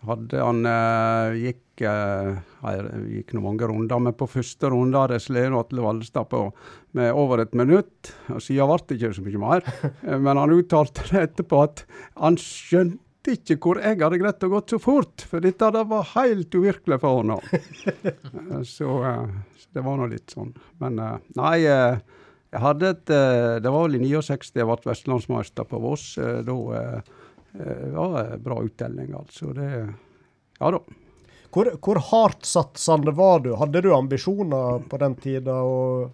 hadde han eh, gikk eh, nei, Vi gikk nå mange runder, men på første runde hadde jeg slått Atle Vallestad på med over et minutt. og Siden ble det ikke så mye mer. [LAUGHS] Eh, Men han uttalte det etterpå at han skjønte ikke hvor jeg hadde greid å gå så fort, for dette det var helt uvirkelig for ham. [LAUGHS] Eh, Så, eh, så det var nå litt sånn. Men eh, nei, eh, jeg hadde et eh, Det var vel i 69 jeg ble vestlandsmester på Voss. Eh, Da eh, eh, det var bra uttelling, altså. Det, ja da. Hvor, hvor hardt satsende var du? Hadde du ambisjoner på den tida og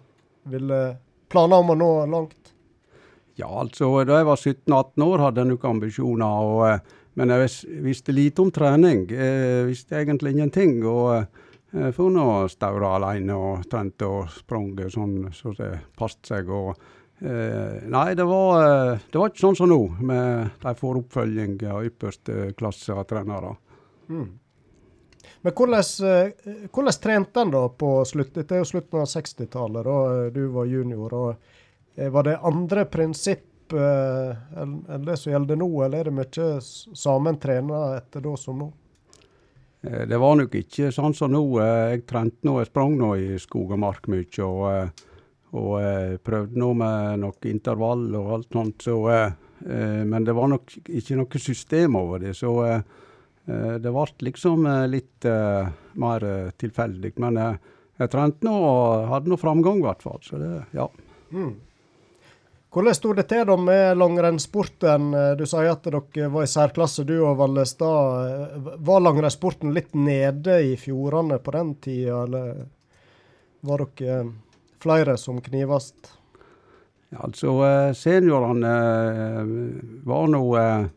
ville planer om å nå langt? Ja, altså, da jeg var 17-18 år, hadde jeg nok ambisjoner. Og, eh, men jeg visste lite om trening. Jeg visste egentlig ingenting. Og jeg for nå staura alene og trente og sprang sånn så det passet seg. Og, eh, nei, det var, eh, det var ikke sånn som nå. Med de får oppfølging av ypperste klasse av trenere. Men hvordan, eh, hvordan trente en da på slutt? Dette er jo slutten av 60-tallet, da eh, du var junior. og eh, Var det andre prinsipp eh, enn det som gjelder nå, eller er det mye sammen trener etter da som nå? Det var nok ikke sånn som nå. Jeg trente nå, jeg sprang nå i skog og mark mye. Og, og prøvde nå med noe intervall og alt sånt. Så, eh, men det var nok ikke noe system over det. Så eh, det ble liksom eh, litt eh, mer eh, tilfeldig. Men eh, jeg trente nå og hadde nå framgang, i hvert fall. Så det, ja. Hvordan sto det til da med langrennssporten? Eh, Du sier at dere var i særklasse, du og Vallestad. Eh, Var langrennssporten litt nede i fjordene på den tida, eller var dere eh, flere som knivast? Ja, altså, eh, seniorene eh, var nå eh,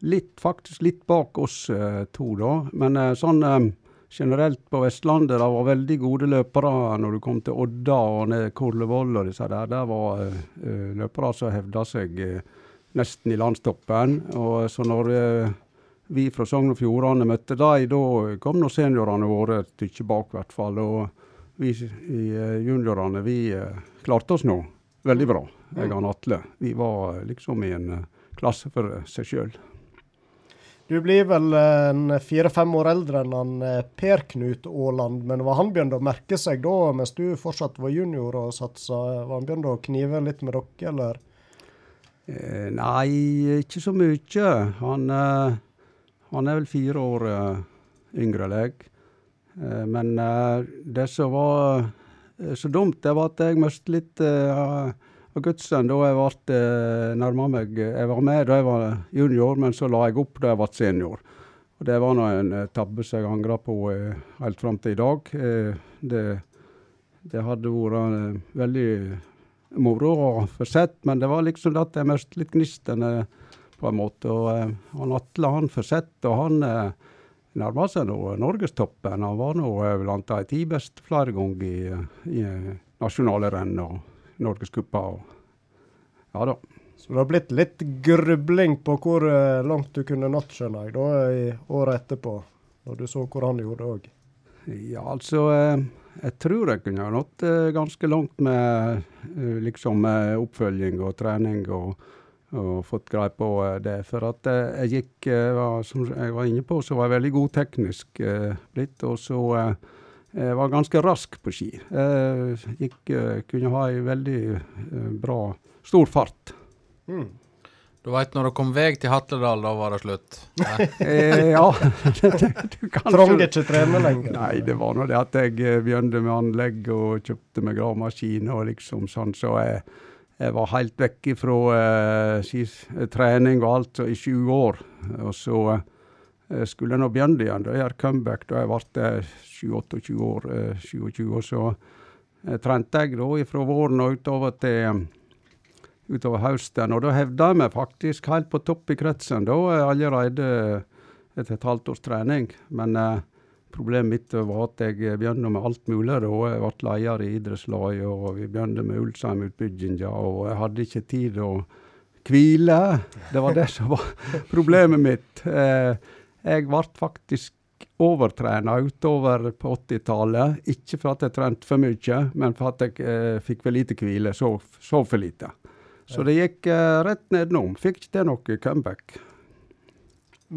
litt, faktisk litt bak oss eh, to, da. Men eh, sånn eh, generelt på Vestlandet, det var veldig gode løpere når du kom til Odda og ned Korlevoll og disse der. Der var eh, løpere som hevda seg eh, nesten i landstoppen. Og så når eh, vi fra Sogn og Fjordane møtte dem, da kom nå seniorene våre et stykke bak, i hvert fall. Og vi i juniorene, vi klarte oss nå veldig bra, jeg og Atle. Vi var liksom i en klasse for seg sjøl. Du blir vel fire-fem år eldre enn han eh, Per Knut Aaland, men var han begynt å merke seg da, mens du fortsatt var junior og satsa? Var han begynt å knive litt med dere, eller? Eh, nei, ikke så mye. Han, eh, han er vel fire år eh, yngre enn jeg. Eh, men eh, det som var så dumt, det var at jeg mistet litt eh, av gudsen da jeg ble eh, nærma meg Jeg var med da jeg var junior, men så la jeg opp da jeg ble senior. Og Det var nå en eh, tabbe som jeg angrer på eh, helt fram til i dag. Eh, det, det hadde vært eh, veldig moro å få sett, men det var liksom det at jeg mistet litt gnisten eh, på en måte. Og eh, han Atle han får sett, og han eh, nærma seg nå norgestoppen. Han var nå eh, blant de ti beste flere ganger i, eh, i eh, nasjonale renn og norgescuper. og- Ja da. Så det har blitt litt grubling på hvor eh, langt du kunne nådd, skjønner jeg, da i året etterpå. Når du så hvor han gjorde det òg. Ja, altså eh, Jeg tror jeg kunne ha nådd eh, ganske langt med liksom oppfølging og trening og, og fått greie på det. For at jeg gikk, var, som jeg var inne på, så var jeg veldig god teknisk blitt. Og så jeg var ganske rask på ski. Jeg gikk, eh, kunne ha ei veldig eh, bra, stor fart. Du veit når det kom vei til Hatledal, da var det slutt. Ja. [LAUGHS] Eh, ja, [LAUGHS] Trang ikke trene lenger. Nei, det var nå det at jeg eh, begynte med anlegg og kjøpte meg gravemaskin og liksom sånn, så jeg, jeg var helt vekk fra eh, eh, trening og alt så i sju år. Og så eh, skulle nå begynne igjen, da gjøre comeback da jeg ble 27-28 år. Eh, 27 år, så eh, trente jeg da fra våren og utover til utover høsten, og da hevda jeg meg faktisk helt på topp i kretsen. Da er allerede etter et halvt års trening. Men eh, problemet mitt var at jeg begynte med alt mulig. da. Jeg ble leder i idrettslaget, og vi begynte med Ulsheim-utbygginga, og jeg hadde ikke tid å hvile. Det var det som var problemet mitt. Eh, jeg ble faktisk overtrena utover på 80-tallet. Ikke for at jeg trente for mye, men for at jeg eh, fikk for lite hvile. Sov, sov for lite. Så det gikk eh, rett nedenom. Fikk ikke til noe comeback.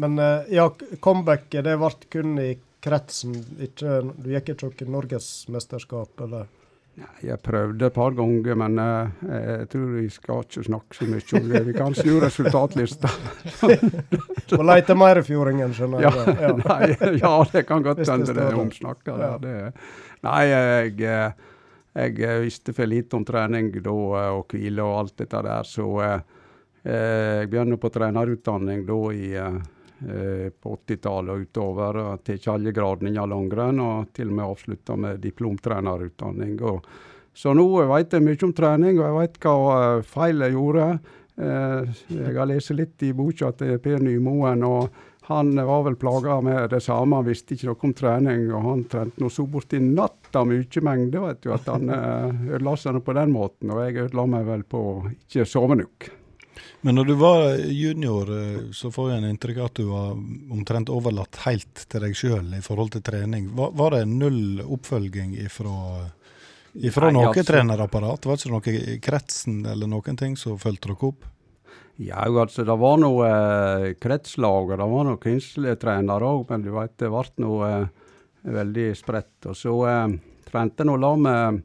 Men eh, ja, comebacket det ble kun i kretsen. Ikke, du gikk ikke noe norgesmesterskap, eller? Jeg prøvde et par ganger, men uh, jeg tror vi skal ikke snakke så mye om det. Vi kan snu resultatlista. Og leite mer i fjordingen, skjønner jeg. Ja. nei, ja, det kan godt hende det er der. omsnakka. Ja. nei, jeg, eh, jeg eh, visste for lite om trening da, og hvile og alt dette der, så Eh, jeg begynte på trenerutdanning da i, eh, på 80-tallet og utover. og Tatt alle gradene innen langrenn, og til og med avslutta med diplomtrenerutdanning. Og, så nå vet jeg mye om trening, og jeg vet hva eh, feil jeg gjorde. Eh, jeg har lest litt i boka til Per Nymoen, og han var vel plaga med det samme. Han visste ikke noe om trening, og han trente noe så borti natta mye mengde, vet du, at han eh, ødela seg på den måten. Og jeg ødela meg vel på ikke sove nok. Men når du var junior, eh, så får jeg en inntrykk av at du var omtrent overlatt helt til deg sjøl i forhold til trening. Var, var det null oppfølging ifra, ifra Nei, noe altså- trenerapparat? Var det ikke noe i kretsen eller noen ting som fulgte dere opp? Ja, altså, det var noe eh, kretslag, og det var noen kunsttrenere òg, men du vet, det ble noe eh, veldig spredt. Og så eh, trente nå lag med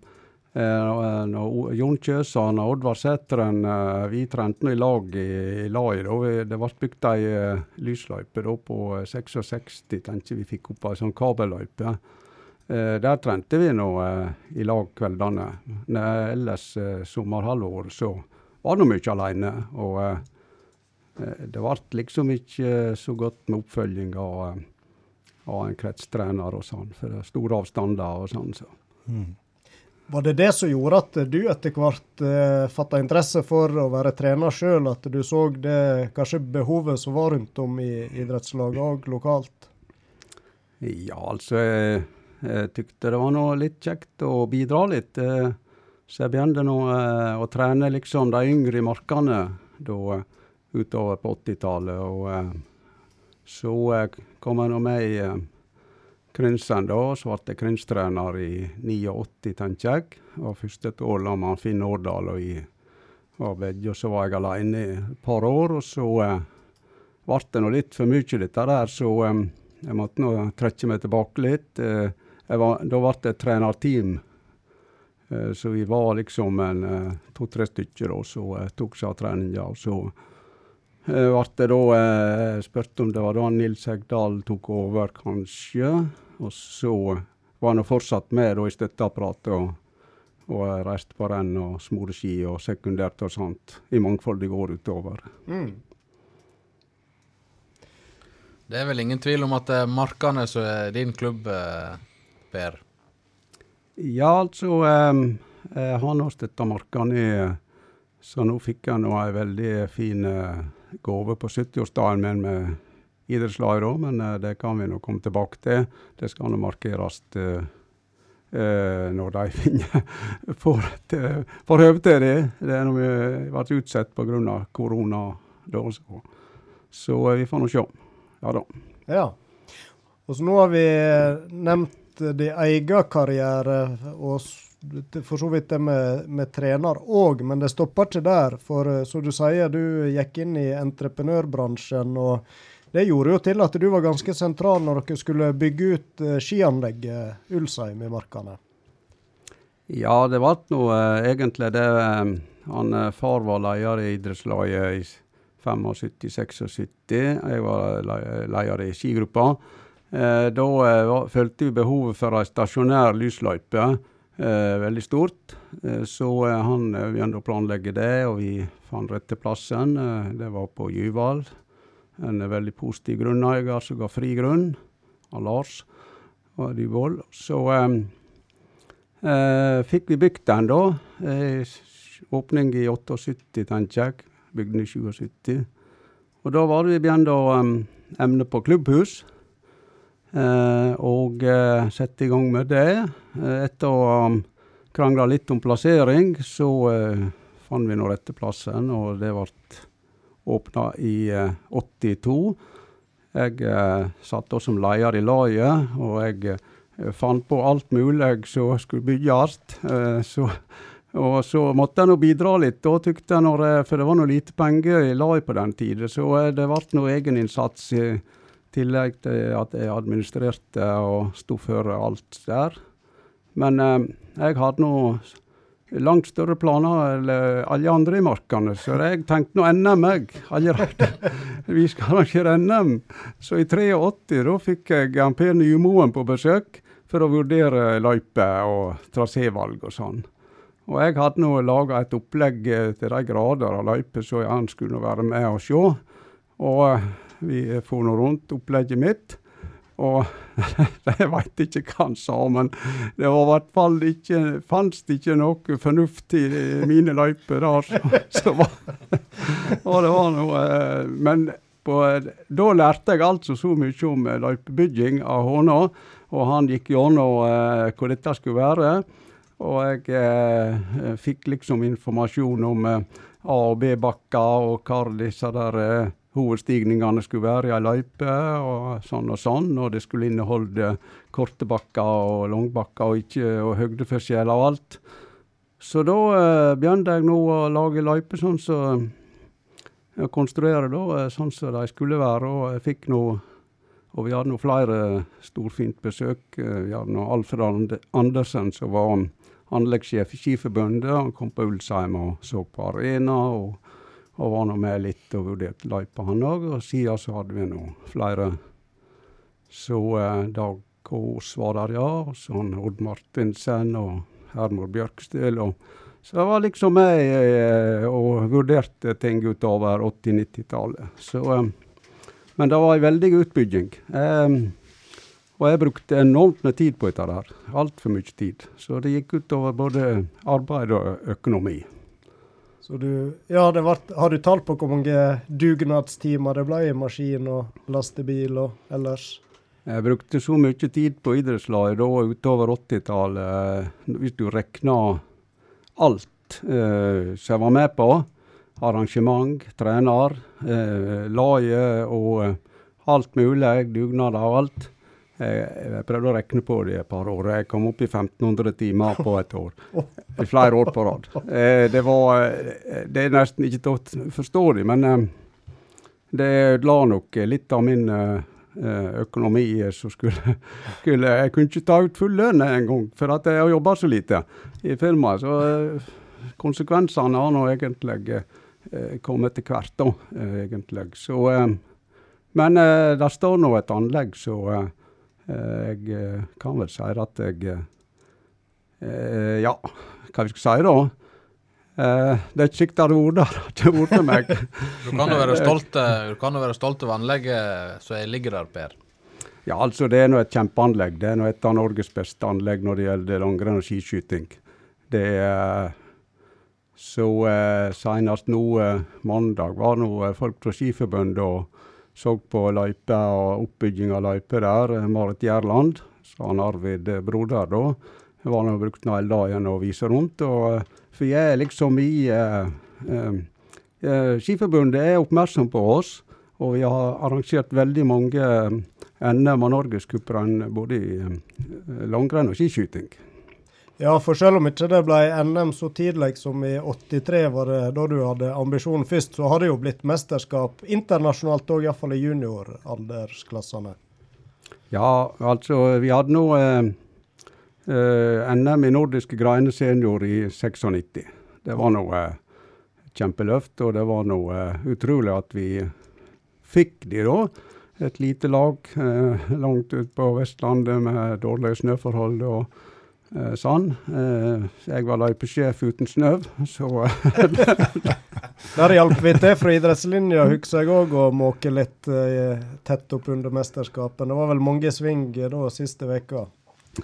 eh, nå- Jon Kjøsan og Oddvar Sætren Eh, vi trente i lag i, i Lai. Det ble bygd ei eh, lysløype da på eh, 66, tenkte vi fikk opp ei sånn kabelløype. Eh, der trente vi nå eh, i lag kveldene. Ne, ellers eh, sommerhalvår så var nå mye alene. Og eh, eh, det ble liksom ikke så godt med oppfølging av, eh, av en kretstrener og sånn, for det er store avstander og sånn. Så. Var det det som gjorde at du etter hvert eh, fatta interesse for å være trener sjøl? At du så det kanskje behovet som var rundt om i idrettslaget òg lokalt? Ja, altså jeg, jeg tykte det var noe litt kjekt å bidra litt. eh, Så jeg begynte nå eh, å trene liksom de yngre i markene da utover på 80-tallet. Og eh, så kom jeg nå med i Krynsen da, så ble jeg krynstrener i 89, tenker jeg. Og første et år la med han Finn Årdal og i og så var jeg alene i et par år. Og så eh, ble det nå litt for mye, dette der, så eh, jeg måtte nå trekke meg tilbake litt. Eh, var, da ble det et trenerteam, eh, så vi var liksom en eh, to-tre stykker da, som eh, tok seg av treninga. Og så eh, ble det da spurt om det var da Nils Hegdal tok over, kanskje. Og så var han fortsatt med da i støtteapparatet. og og reiste på renn og smoreski og sekundært og sånt i mangfoldige år utover. Det er vel ingen tvil om at det er Markane som er din klubb, eh, Per? Ja, altså um, Jeg har nå støtta Markane, så nå fikk jeg nå ei veldig fin eh, gave på 70-årsdagen min med idrettslag, da, men eh, det kan vi nå komme tilbake til. Det skal nå markeres eh, eh, når de [LAUGHS] finner får, til- høve til det. Det er noe vi ble utsatt pga. korona da, så, så vi får nå se. Ja da. Ja. Og så nå har vi nevnt din egen karriere, og for så vidt det med, med trener òg, men det stopper ikke der. For som du sier, du gikk inn i entreprenørbransjen, og det gjorde jo til at du var ganske sentral når dere skulle bygge ut eh, skianlegget Ulsheim i Markane. Ja, det ble nå eh, egentlig det eh, han, eh, Far var leder i idrettslaget i 75-76. Jeg var le- leder i skigruppa. Eh, da eh, følte vi behovet for ei stasjonær lysløype eh, veldig stort. Eh, så eh, han eh, begynte å planlegge det, og vi fant rette plassen. Eh, det var på Jyval. En veldig positiv grunneier som ga fri grunn, av Lars og Dyvold. Så um, uh, fikk vi bygd den da. Uh, åpning i 78, tenker jeg. bygden den i 77. Og da var det vi begynte å um, emne på klubbhus. Uh, og uh, sette i gang med det. Etter å ha um, krangla litt om plassering, så fant vi nå rette plassen, og det ble åpna i eh, 82. Jeg eh, satt da som leder i laget, og jeg eh, fant på alt mulig som skulle bygges. Eh, så, og så måtte jeg nå bidra litt, da, tykte jeg, når, for det var nå lite penger i laget på den tiden. Så eh, det ble noe egeninnsats i tillegg til at jeg administrerte og sto for alt der. Men eh, jeg hadde nå langt større planer enn alle andre i markene, så jeg tenkte nå NM, jeg, allerede. [LAUGHS] Vi skal arrangere NM. Så i 83 da fikk jeg MP Per Nymoen på besøk for å vurdere løyper og trasévalg og sånn. Og jeg hadde nå laga et opplegg eh, til de grader av løyper så han skulle være med og se. Og eh, vi for nå rundt opplegget mitt. Og [LAUGHS] jeg veit ikke hva han sa, men det var i hvert fall ikke fantes ikke noe fornuftig i mine løyper der. Så, var, og det var noe eh, Men på, da lærte jeg altså så mye om eh, løypebygging av Håna, og han gikk gjennom eh, hvor dette skulle være. Og jeg eh, fikk liksom informasjon om eh, A- og B-bakker, og hvor disse der eh, hovedstigningene skulle være i ei løype, og sånn og sånn. Og det skulle inneholde korte bakker og langbakker, og ikke og høydeforskjeller og alt. Så da eh, begynte jeg nå å lage løyper sånn så ja, Konstruere da eh, sånn som de skulle være, og jeg fikk nå og vi hadde nå flere storfint besøk. Eh, Vi hadde nå Alfred Andersen, som var anleggssjef i Skiforbundet. Han kom på Ulsheim og så på arena, og, og var nå med litt og vurderte løypa, han òg. Og siden så hadde vi nå flere. Så eh, Dag Kås var der, ja. Og så han Odd Martinsen og Hermor Bjørkstøl. og så jeg var liksom med eh, og vurderte ting utover 80-90-tallet. Eh, men det var en veldig utbygging. Eh, og jeg brukte enormt med tid på dette der. Altfor mye tid. Så det gikk utover både arbeid og økonomi. Så du Ja, det vart, har du tall på hvor mange dugnadstimer det ble i maskin og lastebil og ellers? Jeg brukte så mye tid på idrettslaget da utover 80-tallet, hvis du regner alt eh, som jeg var med på. Arrangement, trener, eh, laget og eh, alt mulig. Dugnader og alt. Jeg, jeg prøvde å regne på det i et par år. Jeg kom opp i 1500 timer på et år. [LAUGHS] I flere år på rad. Eh, det var eh, Det er nesten ikke til å forstå det, men eh, det ødela nok litt av min eh, eh, økonomi. eh, Så skulle, [LAUGHS] skulle Jeg kunne ikke ta ut full lønn engang, for at jeg har jobba så lite i firmaet. Så eh, konsekvensene har nå egentlig eh, kommet etter hvert, da, eh, egentlig. Så eh, Men eh, det står nå et anlegg, så eh, jeg eh, kan vel si at jeg eh, Ja, hva vi skal si da? Eh, det er et sikkert [LAUGHS] det hadde vært der, det hadde vært meg. [LAUGHS] Du kan jo være stolt, du være stolt av anlegget som ligger der, Per. Ja, altså det er nå et kjempeanlegg. Det er nå et av Norges beste anlegg når det gjelder langrenn og skiskyting. Det er Så eh, senest nå eh, mandag var nå folk fra Skiforbundet og så på løyper og oppbygging av løyper der. Eh, Marit Gjerland, så han Arvid eh, Broder da, var nå brukt hele dagen å vise rundt. Og, eh, for jeg er liksom i eh, eh, Skiforbundet er oppmerksom på oss, og vi har arrangert veldig mange NM og Norgescuprenn både i eh, langrenn og skiskyting. Ja, for selv om ikke det ble NM så tidlig som i 83, var det da du hadde ambisjonen først, så har det jo blitt mesterskap internasjonalt òg, iallfall i junioraldersklassene. Ja, altså vi hadde nå eh, eh, NM i nordiske greiner senior i 96. Det var noe eh, kjempeløft, og det var noe eh, utrolig at vi fikk de da. Et lite lag eh, langt ut på Vestlandet med dårlige snøforhold og sånn. Eh, jeg var løypesjef uten snø, så [LAUGHS] Der hjalp vi til fra idrettslinja, husker jeg òg, å måke litt eh, tett opp under mesterskapet. Det var vel mange sving eh, da siste veka.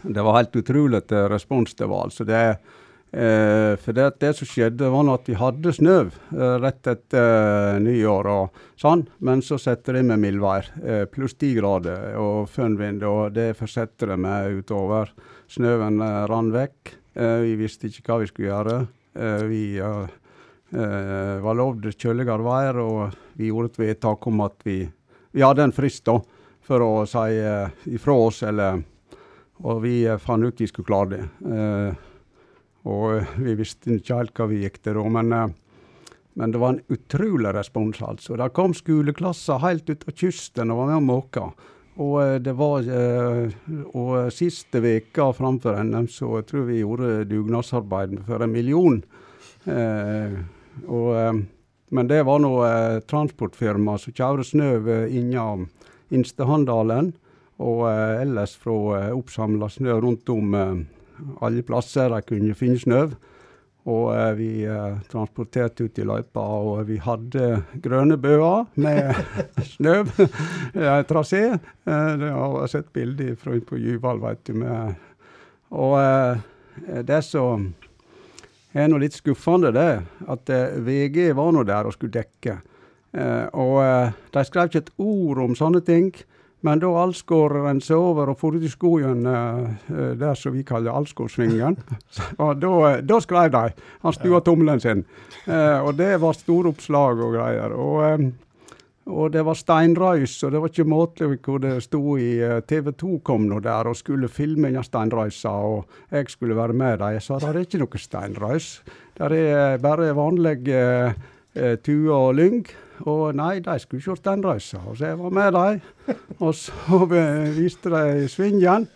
Det var helt utrolig respons det var. altså det eh, For det, det som skjedde, var at vi hadde snø eh, rett etter eh, nyår og sånn, men så setter det med mildvær. Eh, pluss ti grader og fønvind, og det fortsetter det med utover. Snøen eh, rant vekk. Eh, vi visste ikke hva vi skulle gjøre. Eh, vi var lovd kjøligere vær, og vi gjorde et vedtak om at vi, vi hadde en frist da, for å si ifra oss, eller og vi fant ut vi skulle klare det. Og vi visste ikke helt hva vi gikk til da, men, men det var en utrolig respons. altså. Det kom skoleklasser helt ut av kysten og var med og måka. Og eh, det var eh, Og siste veka framfor NM så jeg tror vi gjorde dugnadsarbeid for en million. Eh, og, eh, men det var nå eh, transportfirma som kjørte snø eh, innom Instehandalen. Og eh, ellers fra eh, oppsamla snø rundt om eh, alle plasser de kunne finne snø. Og eh, vi eh, transporterte ut i løypa, og vi hadde grønne bøer med [LAUGHS] snøtrasé. Eh, det har jeg sett bilder fra på Jyval, vet du. Med. Og eh, det som er nå litt skuffende, det at eh, VG var nå der og skulle dekke. Eh, og eh, de skrev ikke et ord om sånne ting. Men da Alsgaard seg over og for ut i skogen uh, der som vi kaller Alsgårdsvingen, [LAUGHS] [LAUGHS] og da, da skrev de. Han stua tommelen sin. Og det var store oppslag og greier. Og, og det var steinrøys, og det var ikke måte hvor det sto i TV 2 kom nå der og skulle filme den steinrøysa, og jeg skulle være med dem. Jeg sa det er ikke noe steinrøys. Det er bare vanlig tue og lyng. Og nei, de skulle ikke gjort den steinrøysa. Og så jeg var med dem. Og så [LAUGHS] viste de svingen.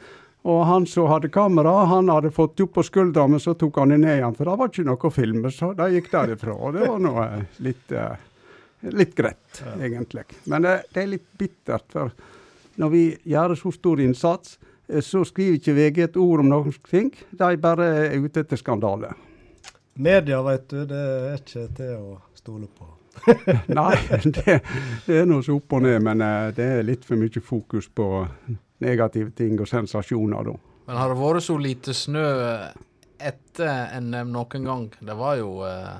Og han som hadde kamera, han hadde fått opp på skuldra, men så tok han det ned igjen. For det var ikke noe å filme, så de gikk derifra. Og det var noe litt, litt greit, egentlig. Men det, det, er litt bittert. For når vi gjør så stor innsats, så skriver ikke VG et ord om noen ting. De bare er ute etter skandale. Media, vet du, det er ikke til å stole på. [LAUGHS] Nei, det, det er noe så opp og ned, men uh, det er litt for mye fokus på negative ting og sensasjoner, da. Men har det vært så lite snø etter NM noen gang? Det var jo uh,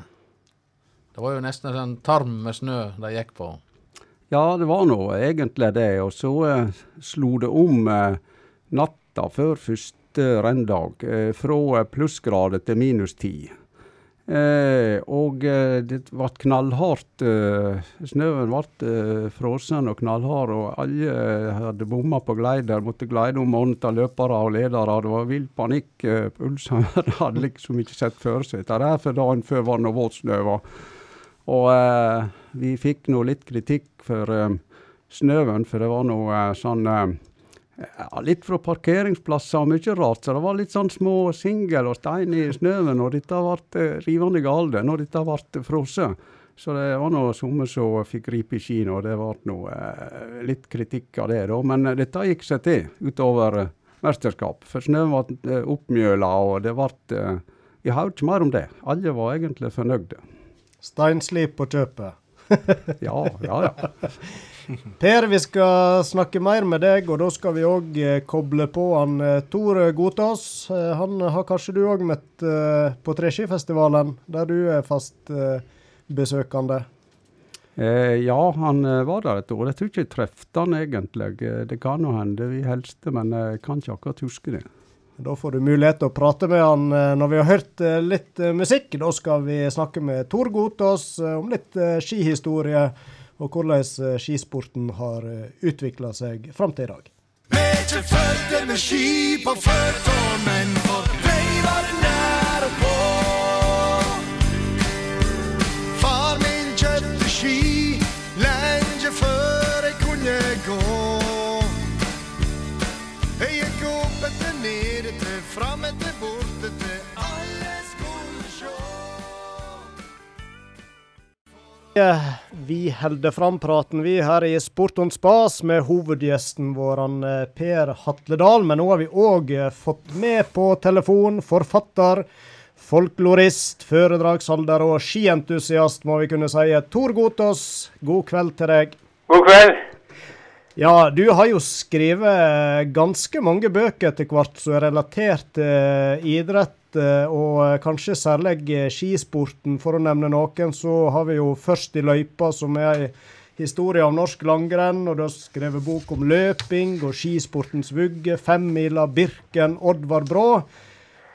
Det var jo nesten en tarm med snø de gikk på. Ja, det var nå egentlig det. Og så eh, slo det om natta før første renndag, fra plussgrader til minus ti. Eh, og eh, det ble knallhardt. Eh, snøen ble eh, frossen og knallhard, og alle eh, hadde bomma på gleider. Måtte gleide om morgenen til løpere og ledere. Det var vill panikk. Eh, Pulsene [LAUGHS] hadde liksom ikke sett for seg dette. For dagen før var det våt snø. Og vi fikk nå litt kritikk for snøen, for det var noe sånn ja, litt fra parkeringsplasser og mye rart. Så det var litt sånn små singel og stein i snøen Og dette ble eh, rivende galt, når dette ble frosset. Så det var nå somme som fikk gripe i skiene, og det ble nå eh, litt kritikk av det. da. Men eh, dette gikk seg til utover eh, mesterskap. For snøen ble eh, oppmjøla, og det ble eh, Jeg har ikke mer om det. Alle var egentlig fornøyde. Steinslip på kjøpet. ja, ja, ja. [LAUGHS] Per, vi skal snakke mer med deg, og da skal vi òg eh, koble på han eh, Tor Godtås. Eh, han har kanskje du òg møtt på Treskifestivalen, der du er fast besøkende? Eh, ja, han var der et år. Jeg tror ikke jeg trefte han egentlig. Det kan jo hende vi helste, men jeg kan ikke akkurat huske det. Da får du mulighet til å prate med han når vi har hørt litt musikk. Da skal vi snakke med Tor Godtås om litt skihistorie og hvordan eh, skisporten har eh, utvikla seg fram til i dag. Ikke fødte med ski på føtter, men for deg var det nære på. Far min kjøpte ski lenge før jeg kunne gå. Jeg gikk opp etter ned etter, fram etter bort etter, alle skulle sjå. Vi holder fram praten vi her i Sport on spas med hovedgjesten vår eh, Per Hatledal. Men nå har vi òg eh, fått med på telefon forfatter, folklorist, foredragsholder og skientusiast, må vi kunne si. Tor Gotaas, god kveld til deg. God kveld. Ja, du har jo skrevet ganske mange bøker etter hvert som er relatert til idrett Eh, og eh, kanskje særlig eh, skisporten, for å nevne noen. Så har vi jo Først i løypa, som er ei historie av norsk langrenn. Og du har skrevet bok om løping og skisportens vugge, femmila, Birken, Oddvar Brå.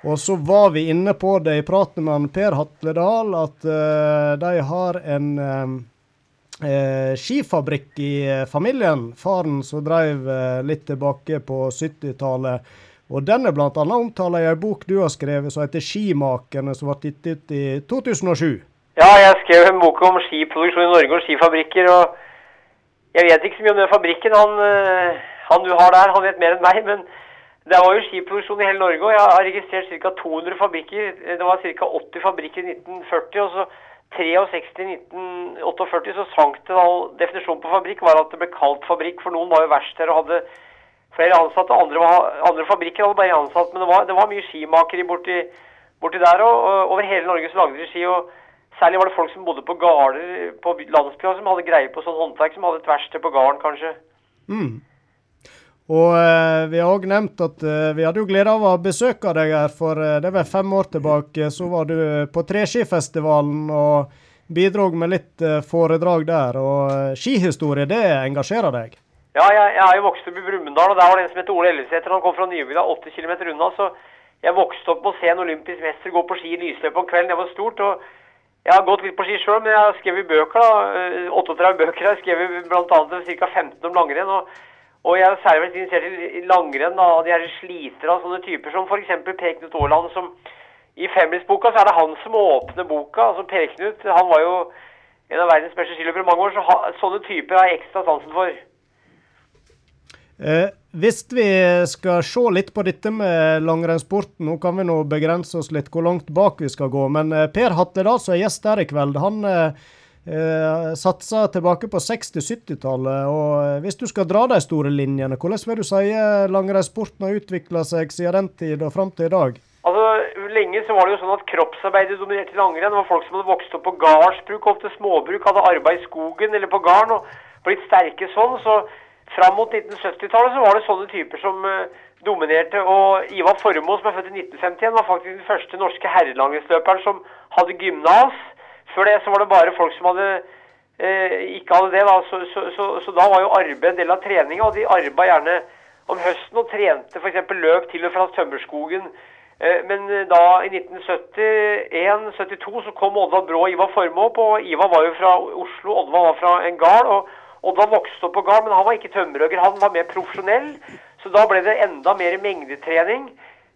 Og så var vi inne på det i praten med Per Hatledal, at uh, de har en uh, skifabrikk i familien. Faren som drev litt tilbake på 70-tallet og den er bl.a. omtalt i en bok du har skrevet som heter 'Skimakerne', som ble gitt ut i 2007. Ja, jeg skrev en bok om skiproduksjon i Norge og skifabrikker. og Jeg vet ikke så mye om den fabrikken han, eh, han du har der, han vet mer enn meg. Men det var jo skiproduksjon i hele Norge, og jeg har registrert ca. 200 fabrikker. Det var ca. 80 fabrikker i 1940. og så 63 i 1948 så sank det da Definisjonen på fabrikk var at det ble kalt fabrikk, for noen var jo verksteder og hadde flere ansatte. Andre, var, andre fabrikker hadde bare ansatt, men det var, det var mye skimakere borti, borti der og, og over hele Norge så lagde de ski. og Særlig var det folk som bodde på gårder på landsbygda som hadde greie på sånn håndverk, som hadde et verksted på gården, kanskje. Mm. Og eh, vi har òg nevnt at eh, vi hadde jo glede av å besøke deg her, for eh, det var fem år tilbake. Så var du på Treskifestivalen og bidro med litt eh, foredrag der. Og eh, skihistorie, det engasjerer deg? Ja, jeg, jeg er jo vokst opp i Brumunddal, og der var det en som heter Ole Ellefsæter. Han kom fra Nybygda, åtte kilometer unna. Så jeg vokste opp med å se en olympisk mester gå på ski i lysløypa om kvelden. Det var stort. og jeg har gått litt på ski sjøl, men jeg har skrevet bøker. da, 38 bøker. Jeg har skrevet bl.a. ca. 15 om langrenn. Og, og jeg er særlig interessert i langrenn av de her slitere av sånne typer som f.eks. Per Knut Aaland. som I femmilsboka så er det han som åpner boka. altså Per Knut han var jo en av verdens beste skiløpere i mange år, så ha, sånne typer har jeg ekstra sansen for. Eh, hvis vi skal se litt på dette med langrennssporten, nå kan vi nå begrense oss litt hvor langt bak vi skal gå. Men eh, Per Hattedal som er gjest her i kveld, han eh, eh satsa tilbake på 60-70-tallet. og Hvis du skal dra de store linjene, hvordan vil du si langrennssporten har utvikla seg siden den tid og fram til i dag? Altså, Lenge så var det jo sånn at kroppsarbeidet dominerte langrenn. Det var folk som hadde vokst opp på gardsbruk, ofte småbruk, hadde arbeid i skogen eller på gården og blitt sterke sånn. så Fram mot 1970-tallet så var det sånne typer som uh, dominerte. Og Ivar Formoe, som er født i 1951, var faktisk den første norske herrelangrennsløperen som hadde gymnas. Før det så var det bare folk som hadde uh, ikke hadde det. Da. Så, så, så, så, da var jo arbeid en del av treninga, og de arbeida gjerne om høsten og trente f.eks. løp til og fra tømmerskogen. Uh, men da i 1971-72 så kom Oddvar Brå og Ivar Formoe og Ivar var jo fra Oslo, Oddvar var fra en gard. og Oddvar vokste opp på gard, men han var ikke tømmerhogger, Han var mer profesjonell. Så da ble det enda mer mengdetrening.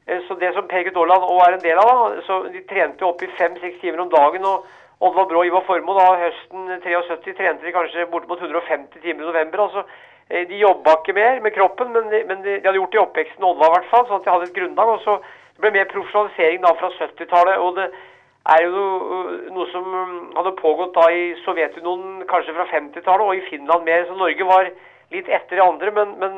Eh, så det som Per Gutt Aaland òg er en del av, da, så de trente opp i fem-seks timer om dagen. og Oddvar Brå og Ivar Formoe da høsten 73 trente de kanskje bortimot 150 timer i november. altså eh, De jobba ikke mer med kroppen, men de, men de, de hadde gjort det i oppveksten, Oddvar i hvert fall, sånn at de hadde et grunnlag. og så det ble mer profesjonalisering da fra 70-tallet. og det er jo noe som um, hadde pågått da i Sovjetunionen kanskje fra 50-tallet, og i Finland mer. Så Norge var litt etter de andre, men, men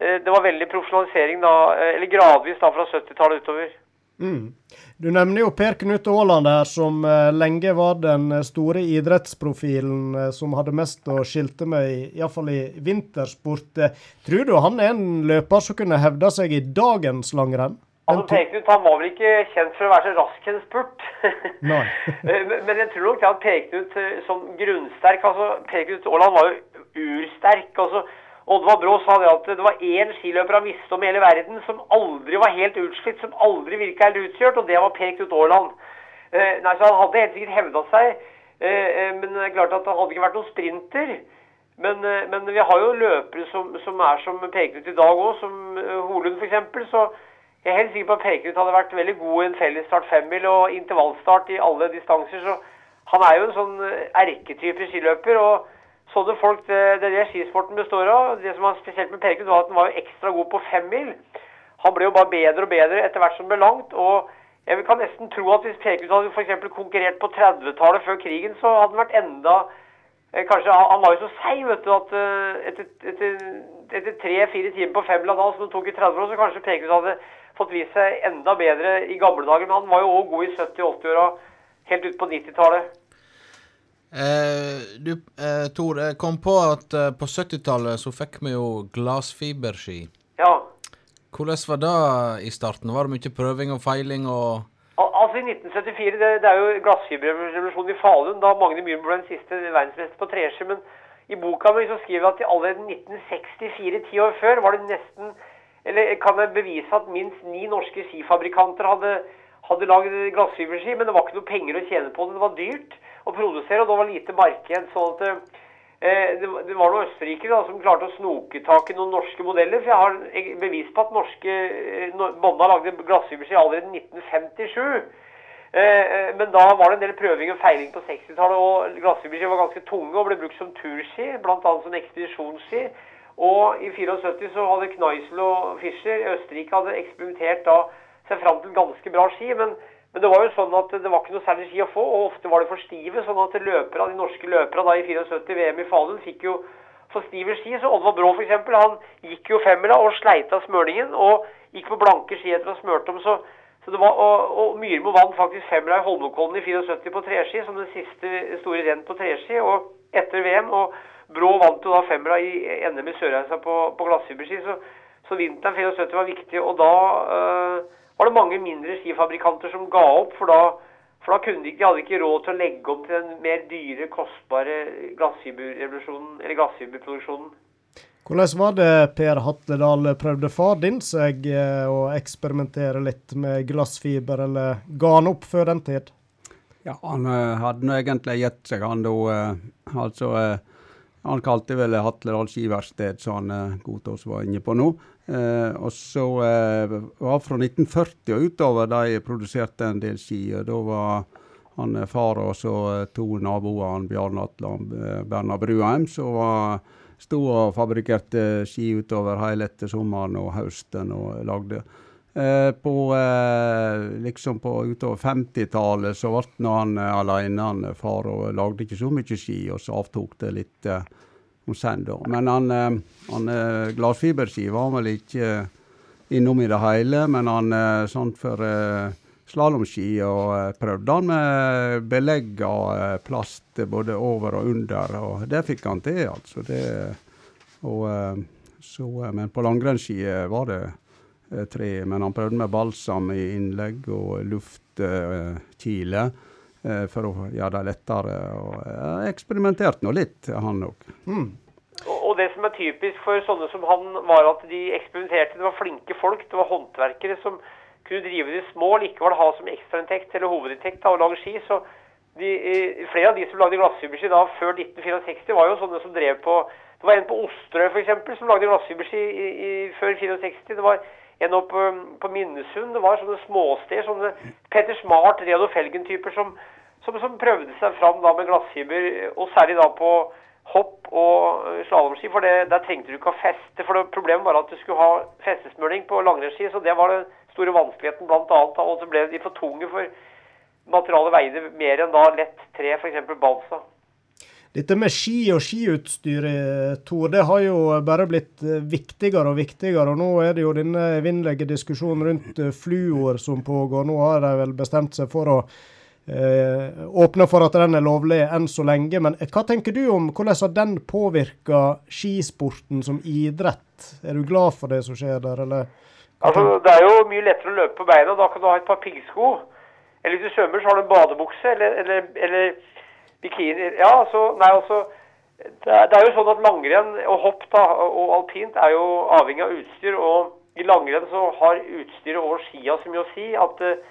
eh, det var veldig profesjonalisering da, eh, eller gradvis da fra 70-tallet utover. Mm. Du nevner jo Per Knut Aaland her, som uh, lenge var den store idrettsprofilen som hadde mest å skilte med, iallfall i vintersport. Tror du han er en løper som kunne hevda seg i dagens langrenn? Altså, Peknut han var vel ikke kjent for å være så rask en spurt. [LAUGHS] Nei. [LAUGHS] men jeg tror nok at Peknut eh, som grunnsterk altså Peknut Aaland var jo ursterk. altså Oddvar Brå sa det at det var én skiløper han visste om i hele verden som aldri var helt utslitt, som aldri virka helt utkjørt, og det var Per Knut Aaland. Eh, nei, så Han hadde helt sikkert hevda seg, eh, eh, men det er klart at han hadde ikke vært noen sprinter. Men, eh, men vi har jo løpere som, som er som Per Knut i dag òg, som Holund f.eks. Så jeg er helt sikker på at Pekerud hadde vært veldig god i en fellesstart femmil og intervallstart i alle distanser. så Han er jo en sånn eh, erketype skiløper. og Sånne folk, det, er det skisporten består av. Det som var spesielt med Pekerud, var at han var jo ekstra god på femmil. Han ble jo bare bedre og bedre etter hvert som det ble langt. og jeg kan nesten tro at hvis Pekerud hadde for konkurrert på 30-tallet før krigen, så hadde han vært enda eh, Kanskje Han var jo så seig, vet du, at eh, etter, etter, etter tre-fire timer på femmila da, som det tok i 30 år, så kanskje Pekerud hadde fått vist seg enda bedre i gamle dager. Men han var jo òg god i 70-80-åra, helt ut på 90-tallet. Eh, du, eh, Tor, jeg kom på at eh, på 70-tallet så fikk vi jo glassfiberski. Ja. Hvordan var det i starten? Var det mye prøving og feiling og Al Altså I 1974, det, det er jo glassfiberrevolusjonen i Falun, da Magne Myhren ble den siste verdensmester på treski. Men i boka mi så skriver jeg at allerede 1964, ti år før, var det nesten eller kan jeg bevise at minst ni norske skifabrikanter hadde, hadde lagd glassfiberski, men det var ikke noe penger å tjene på det. Det var dyrt å produsere, og det var lite marked. sånn at eh, det, var noen østerrikere som klarte å snoke tak i noen norske modeller. For jeg har bevis på at norske eh, Bonna lagde glassfiberski allerede i 1957. Eh, eh, men da var det en del prøving og feiling på 60-tallet, og glassfiberski var ganske tunge og ble brukt som turski, bl.a. som ekspedisjonsski. Og i 74 så hadde Kneisel og Fischer i Østerrike hadde eksperimentert da seg fram til ganske bra ski. Men, men, det var jo sånn at det var ikke noe særlig ski å få, og ofte var det for stive. Sånn at løpere, de norske løperne da i 74 VM i Falun fikk jo for stive ski. Så Oddvar Brå f.eks. han gikk jo femmila og sleit av smørningen og gikk på blanke ski etter å ha smurt dem. Så, var, og, og Myrmo vant faktisk femmila i Holmenkollen i 74 på treski, som det siste store renn på treski. Og etter VM. Og Brå vant jo da femmila i NM i Sørreisa på, på glassfiberski. Så, så vinteren 74 var viktig. Og da øh, var det mange mindre skifabrikanter som ga opp. For da, for da kunne de ikke, de hadde ikke råd til å legge om til den mer dyre, kostbare glassfiberrevolusjonen, eller glassfiberproduksjonen. Hvordan var det Per Hatledal prøvde far din seg eh, å eksperimentere litt med glassfiber, eller ga han opp før den tid? Ja, han eh, hadde nå egentlig gitt seg, han da. altså, han kalte vel Hatledal skiverksted, som han uh, Gotaas var inne på nå. Eh, og så eh, var fra 1940 og utover de produserte en del ski. og Da var han eh, far og så eh, to naboer, han Bjarne Atle og Berna Bruheim, som sto og fabrikkerte ski utover hele etter sommeren og høsten og lagde. Eh, på eh, liksom på utover 50-tallet så ble han eh, alene, han far, og lagde ikke så mye ski, og så avtok det litt om senn da. Men han, han glassfiberski var vel ikke innom i det hele, men han sånn for slalåmski og prøvde han med belegg av plast både over og under, og det fikk han til, altså. Det, og, så, men på langrennsski var det tre, men han prøvde med balsam i innlegg og luftkile eh, for å gjøre det lettere. og eh, Eksperimenterte nå litt, han òg. Og og det som er typisk for sånne som han, var at de eksperimenterte. Det var flinke folk, det var håndverkere som kunne drive de små, likevel ha som ekstrainntekt eller hovedinntekt av å lage ski. Så de, eh, flere av de som lagde glassfiberski da før 1964, var jo sånne som drev på Det var en på Osterøy eksempel, som lagde glassfiberski i, i, før 64. Det var en oppe på, på Minnesund. Det var sånne småsteder, sånne Petter Smart, Reodor Felgen-typer som, som, som prøvde seg fram da med glassfiber, og særlig da på hopp og eh, slalåmski, for det, der trengte du ikke å feste. For det, problemet var at du skulle ha festesmøring på langrennsski, så det var den store vanskeligheten annet. Og så ble de for tunge for materialet veide mer enn da lett tre, f.eks. balsa. Dette med ski og skiutstyr, eh, Tor, det har jo bare blitt eh, viktigere og viktigere. og Nå er det jo denne evinnelige diskusjonen rundt eh, fluor som pågår. Nå har de vel bestemt seg for å eh, åpne for at den er lovlig enn så lenge. Men hva tenker du om hvordan har den påvirka skisporten som idrett? Er du glad for det som skjer der, eller? Altså, Det er jo mye lettere å løpe på beina. Da kan du ha et par piggsko. Eller hvis du svømmer, så har du en badebukse eller, eller, eller bikini. Ja, altså, nei, altså det er, jo sånn at langrenn og hopp da, og alpint er jo avhengig av utstyr. Og i langrenn så har utstyret og skia så mye å si at eh,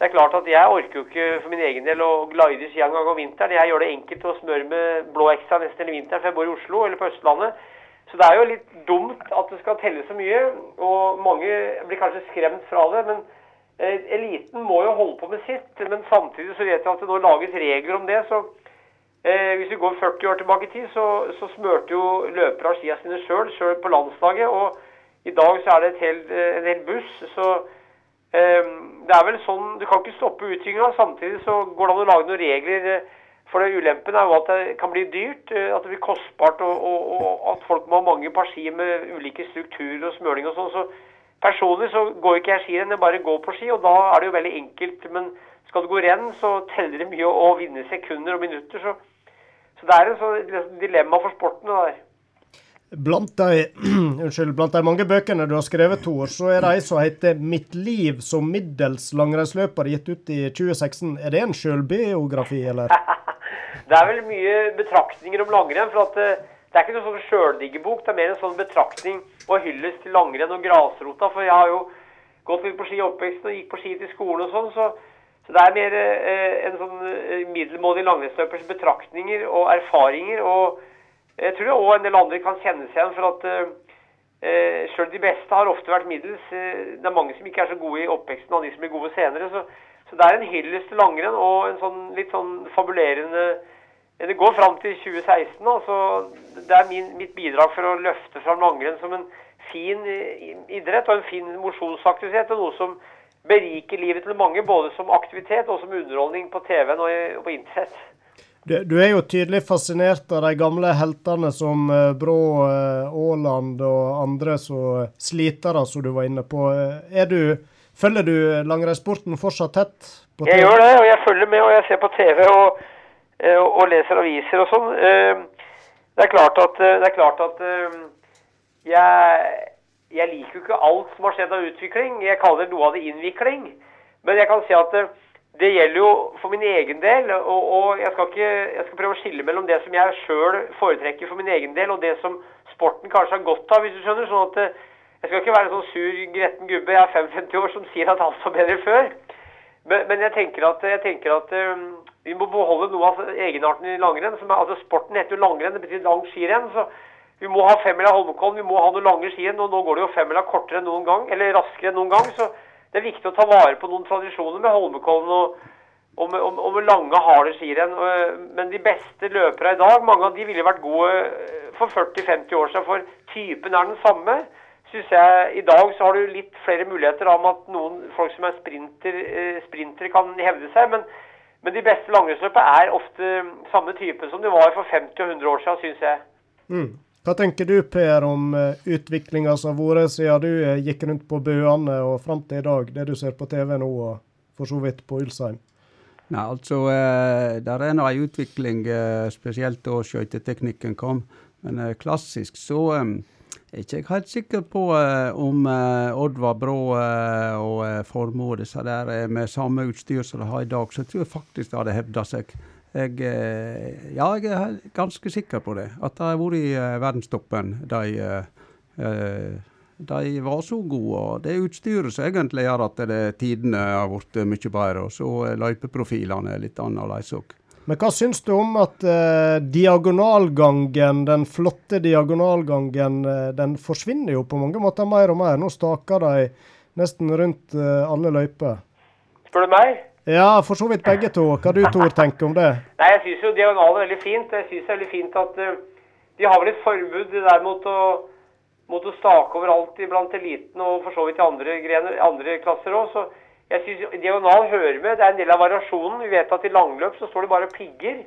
det er klart at jeg orker jo ikke for min egen del å glide i skia en gang om vinteren. Jeg gjør det enkelt å smøre med blå ekstra nesten hele vinteren, for jeg bor i Oslo eller på Østlandet. Så det er jo litt dumt at det skal telle så mye, og mange blir kanskje skremt fra det. Men eh, eliten må jo holde på med sitt. Men samtidig så vet jeg at det nå lages regler om det. så eh, Hvis vi går 40 år tilbake i tid, så, så smørte jo løpere av skia sine sjøl, sjøl på landslaget. Og i dag så er det et helt, eh, en hel buss. så eh, det er vel sånn, Du kan ikke stoppe utviklinga. Samtidig så går det an å lage noen regler. eh, For det ulempen er jo at det kan bli dyrt, eh, at det blir kostbart, og, og, og at folk må ha mange par ski med ulike strukturer og smøring og sånn. Så personlig så går ikke jeg skirenn, jeg bare går på ski, og da er det jo veldig enkelt. Men skal du gå renn, så teller det mye å vinne sekunder og minutter. Så, så det er en sånn dilemma for sporten. det der. Blant de, [CLEARS THROAT] unnskyld, blant de mange bøkene du har skrevet, Tor, så er det ei som heter 'Mitt liv som middels langrennsløper', gitt ut i 2016. Er det en sjølbiografi, eller? [LAUGHS] Det er vel mye betraktninger om langrenn. for at eh, Det er ikke noen sånn sjøldiggebok, det er mer en sånn betraktning og hyllest til langrenn og grasrota. For jeg har jo gått litt på ski i oppveksten og gikk på ski til skolen og sånn. Så, så det er mer eh, en sånn eh, middelmådig langrennsløpers betraktninger og erfaringer. Og jeg tror òg en del andre kan kjenne seg igjen, for at eh, sjøl de beste har ofte vært middels. Eh, det er mange som ikke er så gode i oppveksten av de som blir gode senere. Så, så det er en hyllest til langrenn og en sånn litt sånn fabulerende Det går fram til 2016. Altså, det er min, mitt bidrag for å løfte fram langrenn som en fin eh, idrett og en fin mosjonsaktivitet. Og noe som beriker livet til mange, både som aktivitet og som underholdning på TV-en og, på internett. Du, du er jo tydelig fascinert av de gamle heltene som eh, Brå, eh, Aaland og andre som slitere, som du var inne på. Eh, du Følger du langrennssporten fortsatt tett? på Jeg gjør det, og jeg følger med, og jeg ser på TV og, eh, og, og leser aviser og sånn. Eh, Det er klart at, eh, det er klart at eh, jeg, jeg liker jo ikke alt som har skjedd av utvikling. Jeg kaller noe av det innvikling. Men jeg kan si at det, det gjelder jo for min egen del, og, og jeg, skal ikke, jeg skal prøve å skille mellom det som jeg sjøl foretrekker for min egen del, og det som sporten kanskje har godt av, hvis du skjønner. sånn at eh, jeg skal ikke være en sånn sur, gretten gubbe, jeg er 55 år, som sier at alt var bedre før. Men, men jeg tenker at, jeg tenker at um, vi må beholde noe av egenarten i langrenn. Altså Sporten heter jo langrenn, det betyr lang skirenn. så Vi må ha femmila Holmenkollen, vi må ha noen lange skien. og Nå går det jo femmila kortere enn noen gang, eller raskere enn noen gang. Så det er viktig å ta vare på noen tradisjoner med Holmenkollen og, og, med, og, med lange, harde skirenn. Men de beste løpere i dag, mange av de ville vært gode eh, for 40-50 år siden. For typen er den samme synes jeg I dag så har du litt flere muligheter om at noen folk som er sprinter, eh, sprintere kan hevde seg. Men, men de beste langrennsløpene er ofte samme type som de var for 50 og 100 år siden, syns jeg. Mm. Hva tenker du, Per, om uh, utviklinga som har vært siden du eh, gikk rundt på bøene og fram til i dag, det du ser på TV nå, og for så vidt på Ulsheim? Nei, altså, eh, Der er nå en utvikling, eh, spesielt da skøyteteknikken kom. Men eh, klassisk så eh, er ikke jeg helt sikker på eh, om eh, Oddvar Brå eh, og eh, Formoe disse der eh, med samme utstyr som de har i dag, så jeg tror jeg faktisk det hadde hevda seg. Jeg, eh, ja, jeg er ganske sikker på det. At de har vært i eh, verdenstoppen. De, eh, de var så gode. og Det er utstyret som egentlig gjør at det, tidene har blitt mye bedre. Og så er løypeprofilene litt annerledes òg. Men hva syns du om at eh, diagonalgangen, den flotte diagonalgangen, den forsvinner jo på mange måter mer og mer. Nå staker de nesten rundt eh, alle løyper. Spør du meg? Ja, for så vidt begge to. Hva du Tor tenker om det? Nei, jeg syns jo diagonal er veldig fint. Jeg synes det er veldig fint at uh, de har vel et forbud der mot å, mot å stake overalt iblant eliten og for så vidt i andre, grener, andre klasser òg. Så jeg syns diagonal hører med. Det er en del av variasjonen. Vi vet at i langløp så står det bare pigger.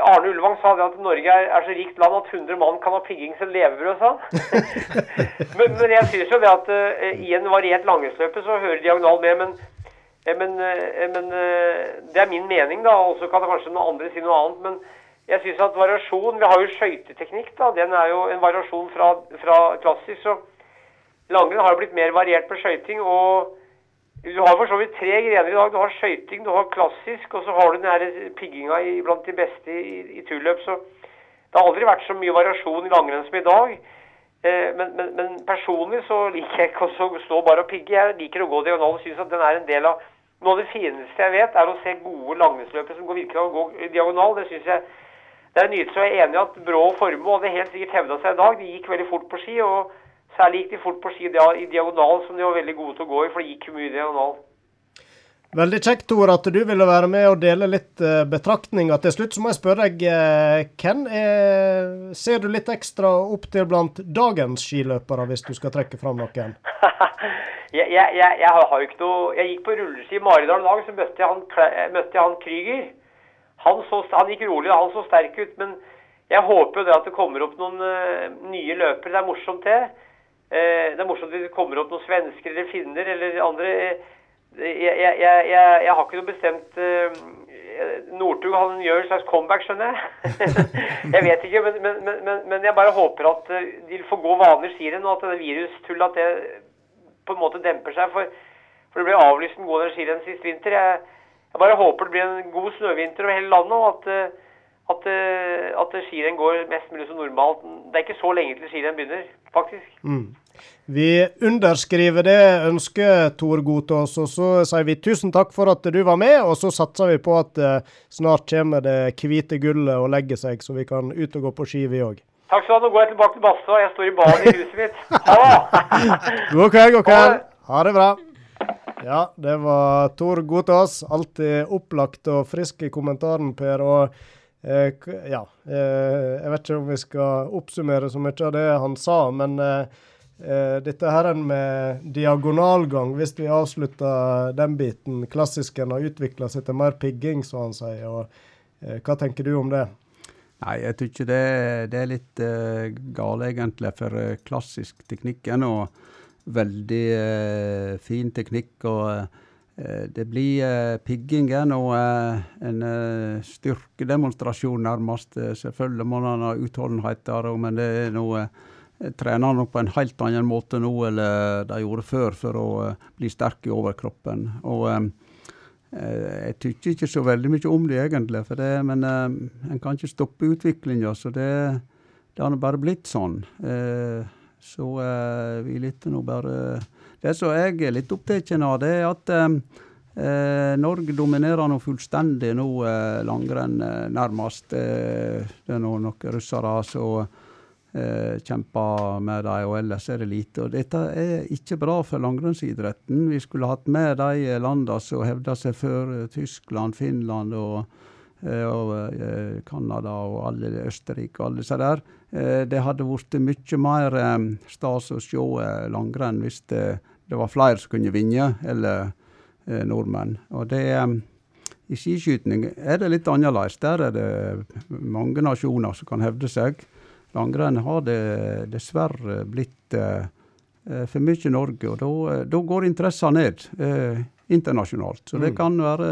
Arne Ullevang sa det at Norge er, er så rikt land at 100 mann kan ha pigging som levebrød, sa han. [LAUGHS] men, men jeg syns jo det at uh, i en variert langrennsløype så hører diagonal med. men Men, eh, men eh, det er min mening, da. Og så kan kanskje noen andre si noe annet. Men jeg syns at variasjon Vi har jo skøyteteknikk, da. Den er jo en variasjon fra, fra klassisk. Så langrenn har jo blitt mer variert med skøyting. Og du har for så vidt tre grener i dag. Du har skøyting, du har klassisk, og så har du den her pigginga blant de beste i, i turløp. Så det har aldri vært så mye variasjon i langrenn som i dag. Eh, Men, men, men personlig så liker jeg ikke å stå bare og pigge. Jeg liker å gå diagonal og syns at den er en del av Noe av det fineste jeg vet, er å se gode langrennsløpere som går virkelig å gå diagonal. Det syns jeg det er nytelse. Og jeg er enig i at Brå og Formoe hadde helt sikkert hevda seg i dag. De gikk veldig fort på ski. og Særlig gikk de fort på ski i diagonal, som de var veldig gode til å gå i, for de gikk mye i diagonal. Veldig kjekt, Tor, at du ville være med og dele litt eh, betraktninger. Til slutt så må jeg spørre deg, eh, hvem er, ser du litt ekstra opp til blant dagens skiløpere, hvis du skal trekke fram noen? [LAUGHS] jeg, jeg, jeg, jeg har jo ikke noe Jeg gikk på rulleski i Maridal en dag, så møtte jeg han, Kle- møtte jeg han Krüger. Han, så, han gikk rolig, han så sterk ut. Men jeg håper jo det at det kommer opp noen uh, nye løpere. Det er morsomt, det. Uh, det er morsomt hvis det kommer opp noen svensker eller finner eller andre. Uh, jeg, jeg, har ikke noe bestemt Northug han gjør en slags comeback, skjønner jeg. [LAUGHS] jeg vet ikke, men, men, men, men, jeg bare håper at eh, de får gå vanlig skirenn, og at det virustullet at det på en måte demper seg. For, for det ble avlyst en god del skirenn sist vinter. Jeg, jeg bare håper det blir en god snøvinter over hele landet, og at, eh, at, eh, at skirenn går mest mulig som normalt. Det er ikke så lenge til skirenn begynner, faktisk. Mm. Vi underskriver det ønsket, Tor Gotaas, og så sier vi tusen takk for at du var med. Og så satser vi på at eh, snart kommer det hvite gullet og legger seg, så vi kan ut og gå på ski, vi òg. Takk skal du ha. Nå går jeg tilbake til badstua. Jeg står i badet i huset mitt. Ha! [LAUGHS] God kveld, god kveld. Ha det bra. Ja, det var Tor Gotaas. Alltid opplagt og frisk i kommentaren, Per. Og eh, ja, eh, jeg vet ikke om vi skal oppsummere så mye av det han sa, men eh, eh, dette her med diagonalgang, hvis vi avslutter den biten Klassisken har utvikla seg til mer pigging, som han sier. og eh, Hva tenker du om det? Nei, jeg tror ikke det, det er litt uh, gale, egentlig, for uh, klassisk teknikken. nå veldig uh, fin teknikk. og uh, det blir eh, piggingen og eh, en eh, styrkedemonstrasjon, nærmest. Eh, Selvfølgelig må man ha utholdenhet der men det er eh, trener nok på en helt annen måte nå enn eh, de gjorde før, for å eh, bli sterk i overkroppen. Og eh, eh, jeg tykker ikke så veldig mye om det egentlig, det, men eh, en kan ikke stoppe utviklinga. Så det, det har bare blitt sånn. Eh, så eh, vi lytter nå bare Det som jeg er litt opptatt av, det er at eh, eh, Norge dominerer nå fullstendig nå eh, langrenn, eh, nærmest. Eh, det er nå noen russere som eh, kjemper med dem, og ellers er det lite. Og dette er ikke bra for langrennsidretten. Vi skulle hatt med de landene som hevder seg før, eh, Tyskland, Finland og Canada og eh, og alle Østerrike og alle disse der. Eh, Det hadde blitt mye mer eh, stas å se eh, langrenn hvis det, det var flere som kunne vinne, eller eh, nordmenn. Og det eh, I skiskyting er det litt annerledes. Der er det mange nasjoner som kan hevde seg. Langrenn har det dessverre blitt eh, eh, for mye Norge, og da, eh, går interessen ned eh, internasjonalt. Så det kan være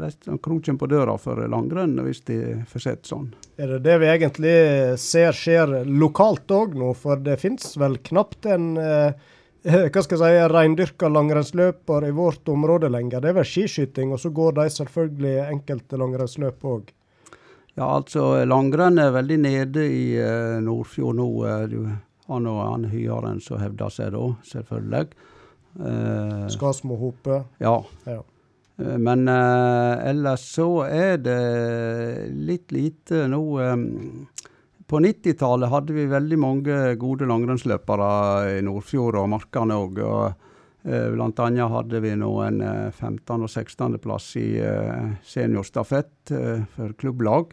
rett, kroken på døra for langrenn hvis de får sett sånn. Er det det vi egentlig ser skjer lokalt òg nå? For det finnes vel knapt en eh, [LAUGHS] hva skal jeg si, reindyrka langrennsløper i vårt område lenger. Det er vel skiskyting, og så går de selvfølgelig enkelte langrennsløp òg. Ja, altså langrenn er veldig nede i eh, Nordfjord nå. eh, du har nå han Hyaren som hevder seg da, selvfølgelig. Eh, Skarsmohope. ja. Ja. Eh, Men eh, ellers så er det litt lite nå. eh, på 90-tallet hadde vi veldig mange gode langrennsløpere i Nordfjord og Markane òg. Eh, blant annet hadde vi nå en eh, 15. og 16. plass i seniorstafett for klubblag.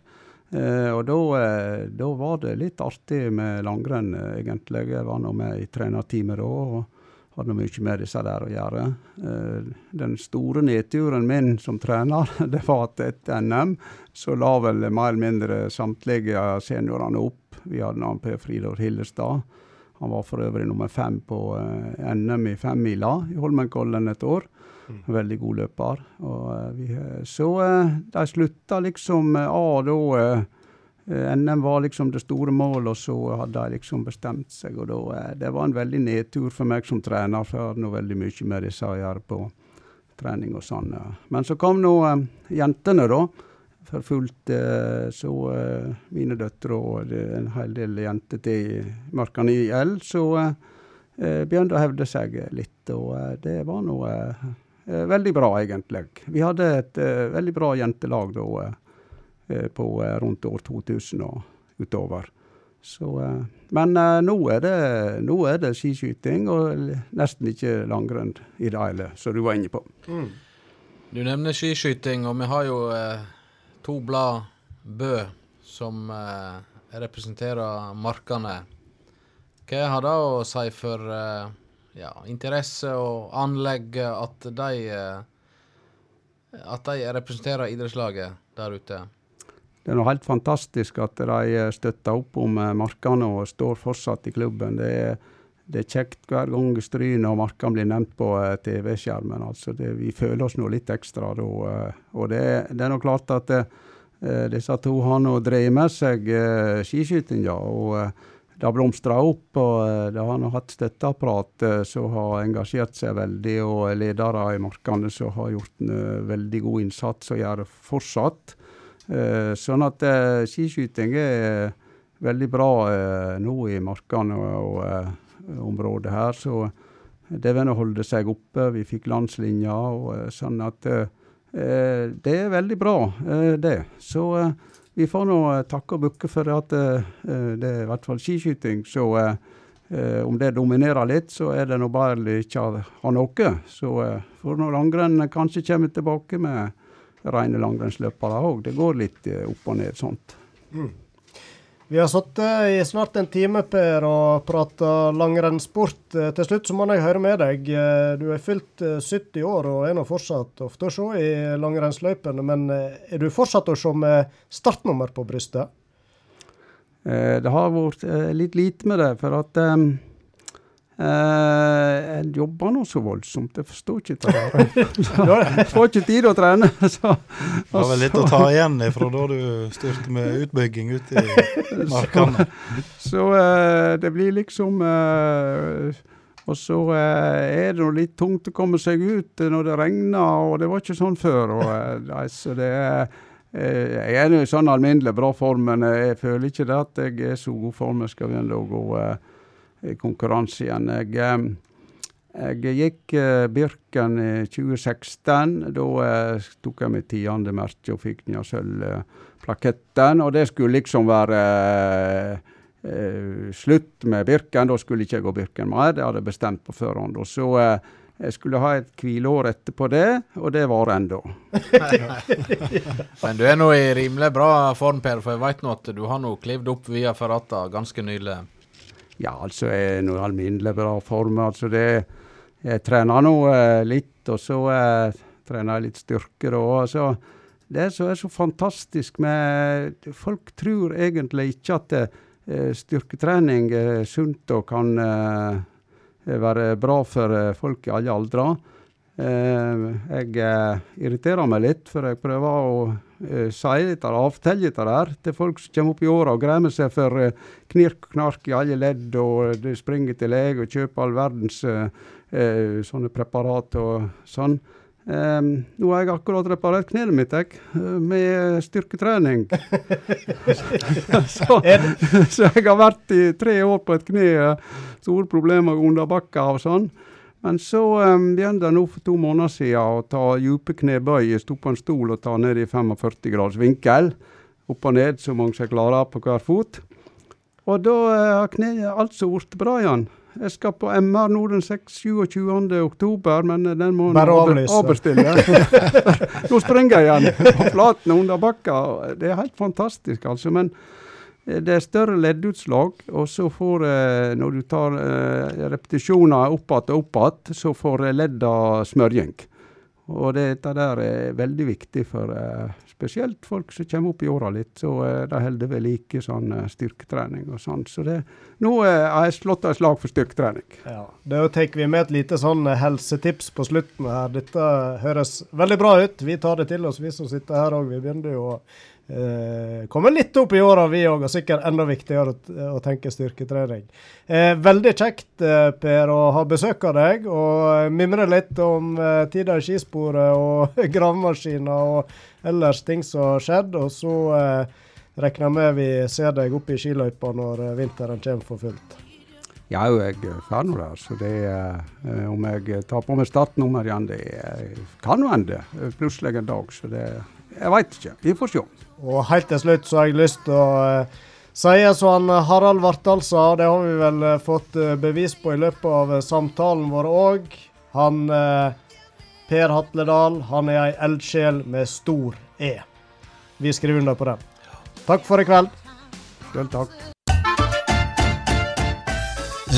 Eh, og da, eh, var det litt artig med langrenn, eh, egentlig. Jeg var nå med i trenerteamet da. og hadde mye med disse der å gjøre. Den store nedturen min som trener, [LAUGHS] det var at etter NM så la vel mer eller mindre samtlige seniorene opp. Vi hadde en Per Fridor Hillestad. Han var for øvrig nummer fem på NM i femmila i Holmenkollen et år. Veldig god løper. Og, eh, vi, eh, så eh, de slutta liksom av da. NM var liksom det store målet, og så hadde de liksom bestemt seg. og da, Det var en veldig nedtur for meg som trener, for jeg hadde nå veldig mye med disse å gjøre på trening og sånn. Men så kom nå eh, jentene, da. For fullt. Eh, så eh, mine døtre og en hel del jenter til i Markan IL, så begynte å hevde seg litt. Og det var nå veldig bra, egentlig. Vi hadde et eh, veldig bra jentelag da. eh, eh, på eh, rundt år 2000 og utover. Så, eh, men eh, nå, er det, nå er det skiskyting og nesten ikke langrenn i det hele, som du var inne på. Du nevner skiskyting, og vi har jo eh, to blad Bø som eh, representerer markene. Hva har det å si for eh, ja, interesse og anlegg at de eh, at de representerer idrettslaget der ute? Det er noe helt fantastisk at de eh, støtter opp om markene og står fortsatt i klubben. Det er, det er kjekt hver gang Stryn og markene blir nevnt på eh, TV-skjermen. Altså vi føler oss nå litt ekstra da. eh, Og det, det er nå klart at det disse to har nå drevet med seg eh, skiskytinga. Og eh, det har blomstra opp, og eh, det har nå hatt støtteapparat eh, som har engasjert seg veldig, og ledere i markene som har gjort en eh, veldig god innsats og gjør det fortsatt. Sånn at skiskyting er veldig bra nå i markene og, området her. Så det vil holde seg oppe. Vi fikk landslinja, og sånn at Det er veldig bra, det. Så vi får nå eh, takke og bukke for at eh, eh, det er i hvert fall skiskyting. Så om det dominerer litt, så er det nå bare ikke å ha noe. Så får nå langrenn kanskje kommer tilbake med rene langrennsløpere òg. Det går litt opp og ned sånt. Vi har sittet i snart en time, Per, og prata langrennssport. Eh, Til slutt så må jeg høre med deg. Eh, Du er fylt eh, 70 år og er nå fortsatt ofte å se i langrennsløypene, men eh, er du fortsatt å se med startnummer på brystet? Eh, det har vært eh, litt lite med det, for at eh, jeg jobber nå så voldsomt, jeg forstår ikke det. [LAUGHS] Jeg får ikke tid å trene. [LAUGHS] Så, Det var vel litt å ta igjen fra da du styrte med utbygging ute i [LAUGHS] markene. Så eh, det blir liksom eh, Og så er det nå litt tungt å komme seg ut når det regner, og det var ikke sånn før. Og, altså, det er Jeg er jo i sånn alminnelig bra form, men jeg føler ikke det at jeg er så god form. Jeg skal begynne å gå konkurranse igjen. Jeg, eh, jeg gikk eh, Birken i 2016. Da eh, tok jeg mitt tiende merke og fikk den sølvplaketten. Og det skulle liksom være eh, eh, slutt med Birken. Da skulle ikke jeg gå Birken mer, det hadde jeg bestemt på forhånd. Og så eh, jeg skulle ha et hvileår etterpå det, og det var ennå. [LAUGHS] Men du er nå i rimelig bra form, Per, for jeg veit nå at du har nå klivd opp via Ferrata ganske nylig. Ja, altså jeg er nå i alminnelig bra form. Altså det, jeg trener nå eh, litt, og så eh, trener jeg litt styrke. da, Altså, det som er så fantastisk med Folk tror egentlig ikke at eh, styrketrening er sunt og kan eh, være bra for eh, folk i alle aldre. Eh, jeg eh, irriterer meg litt, for jeg prøver å eh, si litt av avtelle det der til folk som kommer opp i åra og greier seg for knirk og knark i alle ledd, og de springer til lege og kjøper all verdens sånne preparat og sånn. Um, nå har jeg akkurat reparert kneet mitt, jeg, med styrketrening. [LAUGHS] så, så jeg har vært i tre år på et kne, store problemer under bakka og sånn. Men så um, begynte jeg nå for to måneder siden å ta dype knebøy. Sto på en stol og ta ned i 45 graders vinkel. Opp og ned så mange som klarer på hver fot. Og da har har kneet altså blitt bra igjen. Jeg skal på MR nå den 26. oktober, men eh, den må Bare avbestille. [LAUGHS] nå springer jeg igjen på flaten under bakka. Det er helt fantastisk, altså. Men eh, det er større leddutslag, og så får eh, Når du tar eh, repetisjoner opp igjen og opp igjen, så får eh, ledda smørjing. Og dette der er veldig viktig for eh, spesielt folk som kommer opp i åra litt. Så eh, de holder ved like sånn eh, styrketrening og sånn. Så det, nå eh, har jeg slått et slag for styrketrening. Ja, Da tar vi med et lite sånn eh, helsetips på slutten her. Dette høres veldig bra ut. Vi tar det til oss, vi som sitter her òg. Vi begynner jo å eh, komme litt opp i åra, vi òg. Og sikkert enda viktigere å, å tenke styrketrening. Eh, veldig kjekt, eh, Per, å ha besøk av deg. Og mimre litt om tida i skisporet og [LAUGHS] gravemaskiner og ellers ting som har skjedd. Og så regner jeg med vi ser deg oppe i skiløypa når vinteren kommer for fullt. Ja, jeg er ferdig der, så det Om jeg tar på meg startnummer igjen, det kan hende plutselig en dag. Så det Jeg veit ikke. Vi får se. Og helt til slutt så har jeg lyst til å sier si som han eh, Harald Vartdal sa, det har vi vel eh, fått eh, bevis på i løpet av eh, samtalen vår òg. Han eh, Per Hatledal, han er ei eldsjel med stor E. Vi skriver under på den. Takk for i kveld. Selv takk.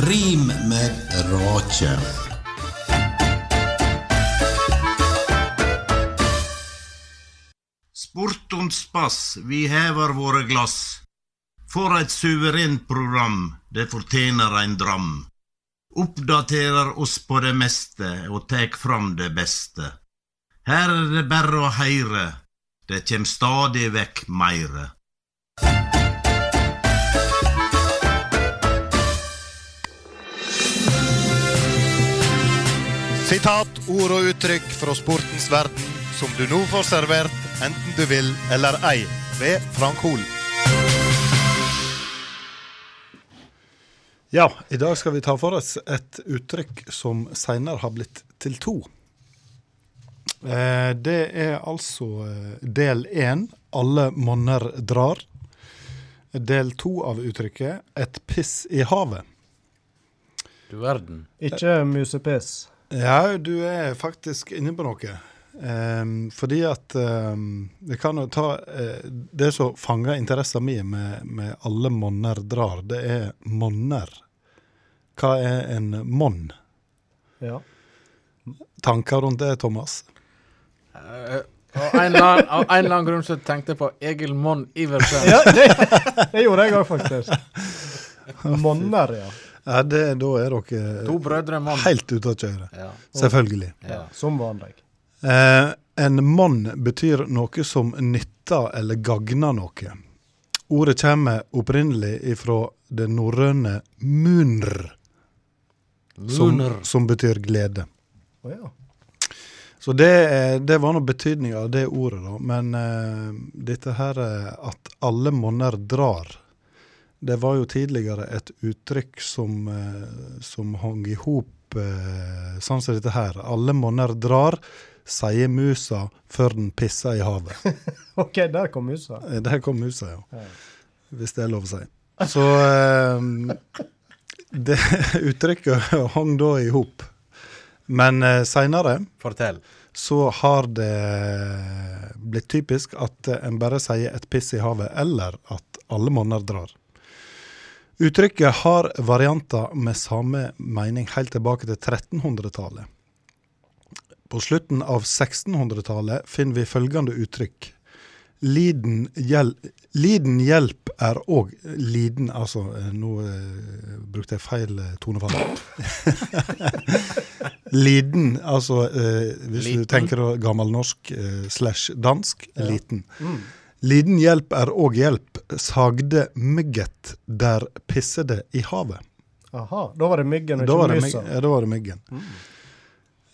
Rim med rake. Und vi hever våre glass. For et suverent program, det fortjener ein dram. Oppdaterer oss på det meste og tek fram det beste. Her er det berre å heire, det kjem stadig vekk meire. Sitat, ord og uttrykk fra sportens verden som du nå får servert, enten du vil eller ei, ved Frank Hol. Ja, i dag skal vi ta for oss et uttrykk som senere har blitt til to. Eh, det er altså eh, del én, alle monner drar. Del to av uttrykket, et piss i havet. Du verden. Ikke musepiss. Ja, du er faktisk inne på noe. Ehm, fordi at um, vi kan jo ta uh, Det som fanger interessen min med, med alle monner drar, det er monner. Hva er en monn? Ja. Tanker rundt det, Thomas? Uh, Av en, eller annen, av en eller annen grunn så tenkte jeg på Egil Monn Iversen. ja det, det gjorde jeg òg, faktisk. Monner, ja. Ja, det, da er dere To brødre helt ute å kjøre. Ja. Selvfølgelig. Ja. Som vanlig. Eh, en mann betyr noe som nytter eller gagner noe. Ordet kommer opprinnelig ifra det norrøne munr, som, som betyr glede. Oh, ja. Så det, det var nå betydninga av det ordet, da. Men eh, dette her at alle monner drar, det var jo tidligere et uttrykk som, eh, som hang i hop eh, sånn som dette her. Alle monner drar, sier musa før den pisser i havet. [LAUGHS] OK, der kom musa. Eh, Der kom musa, ja. Hvis det er lov å si. Så eh, det [LAUGHS] uttrykket hang da i hop. Men eh, seinere Fortell. så har det blitt typisk at en bare sier et piss i havet, eller at alle monner drar. Uttrykket har varianter med samme mening helt tilbake til 1300-tallet. På slutten av 1600-tallet finner vi følgende uttrykk. Liden, hjel liden hjelp er òg liden Altså, eh, nå eh, brukte jeg feil eh, tonefall. [LAUGHS] liden, altså eh, hvis Liten. du tenker gammelnorsk eh, slash dansk, liten. Mm. Liden hjelp er òg hjelp, sagde mygget der pissede i havet. Aha, da var det myggen og ikke musa. ja, da var det myggen. Ehm,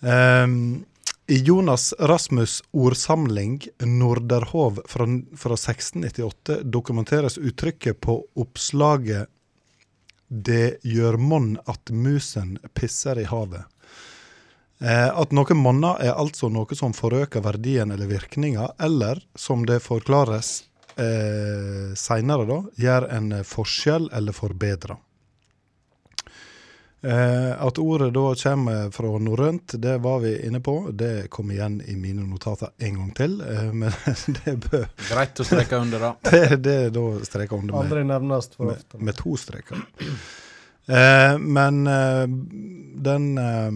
I Jonas Rasmus' ordsamling 'Norderhov' fra, fra 1698 dokumenteres uttrykket på oppslaget 'Det gjør monn at musen pisser i havet'. Eh, at noe monner er altså noe som forøker verdien eller virkninga, eller som det forklares eh, seinere, gjør en forskjell eller forbedrer. Eh, at ordet da kommer fra norrønt, det var vi inne på. Det kom igjen i mine notater en gang til, eh, men [LAUGHS] det bør Greit å streke under, da. [LAUGHS] Det, det er da streka under med, Aldri nevnes for ofte. med to streker. Eh, men eh, den eh,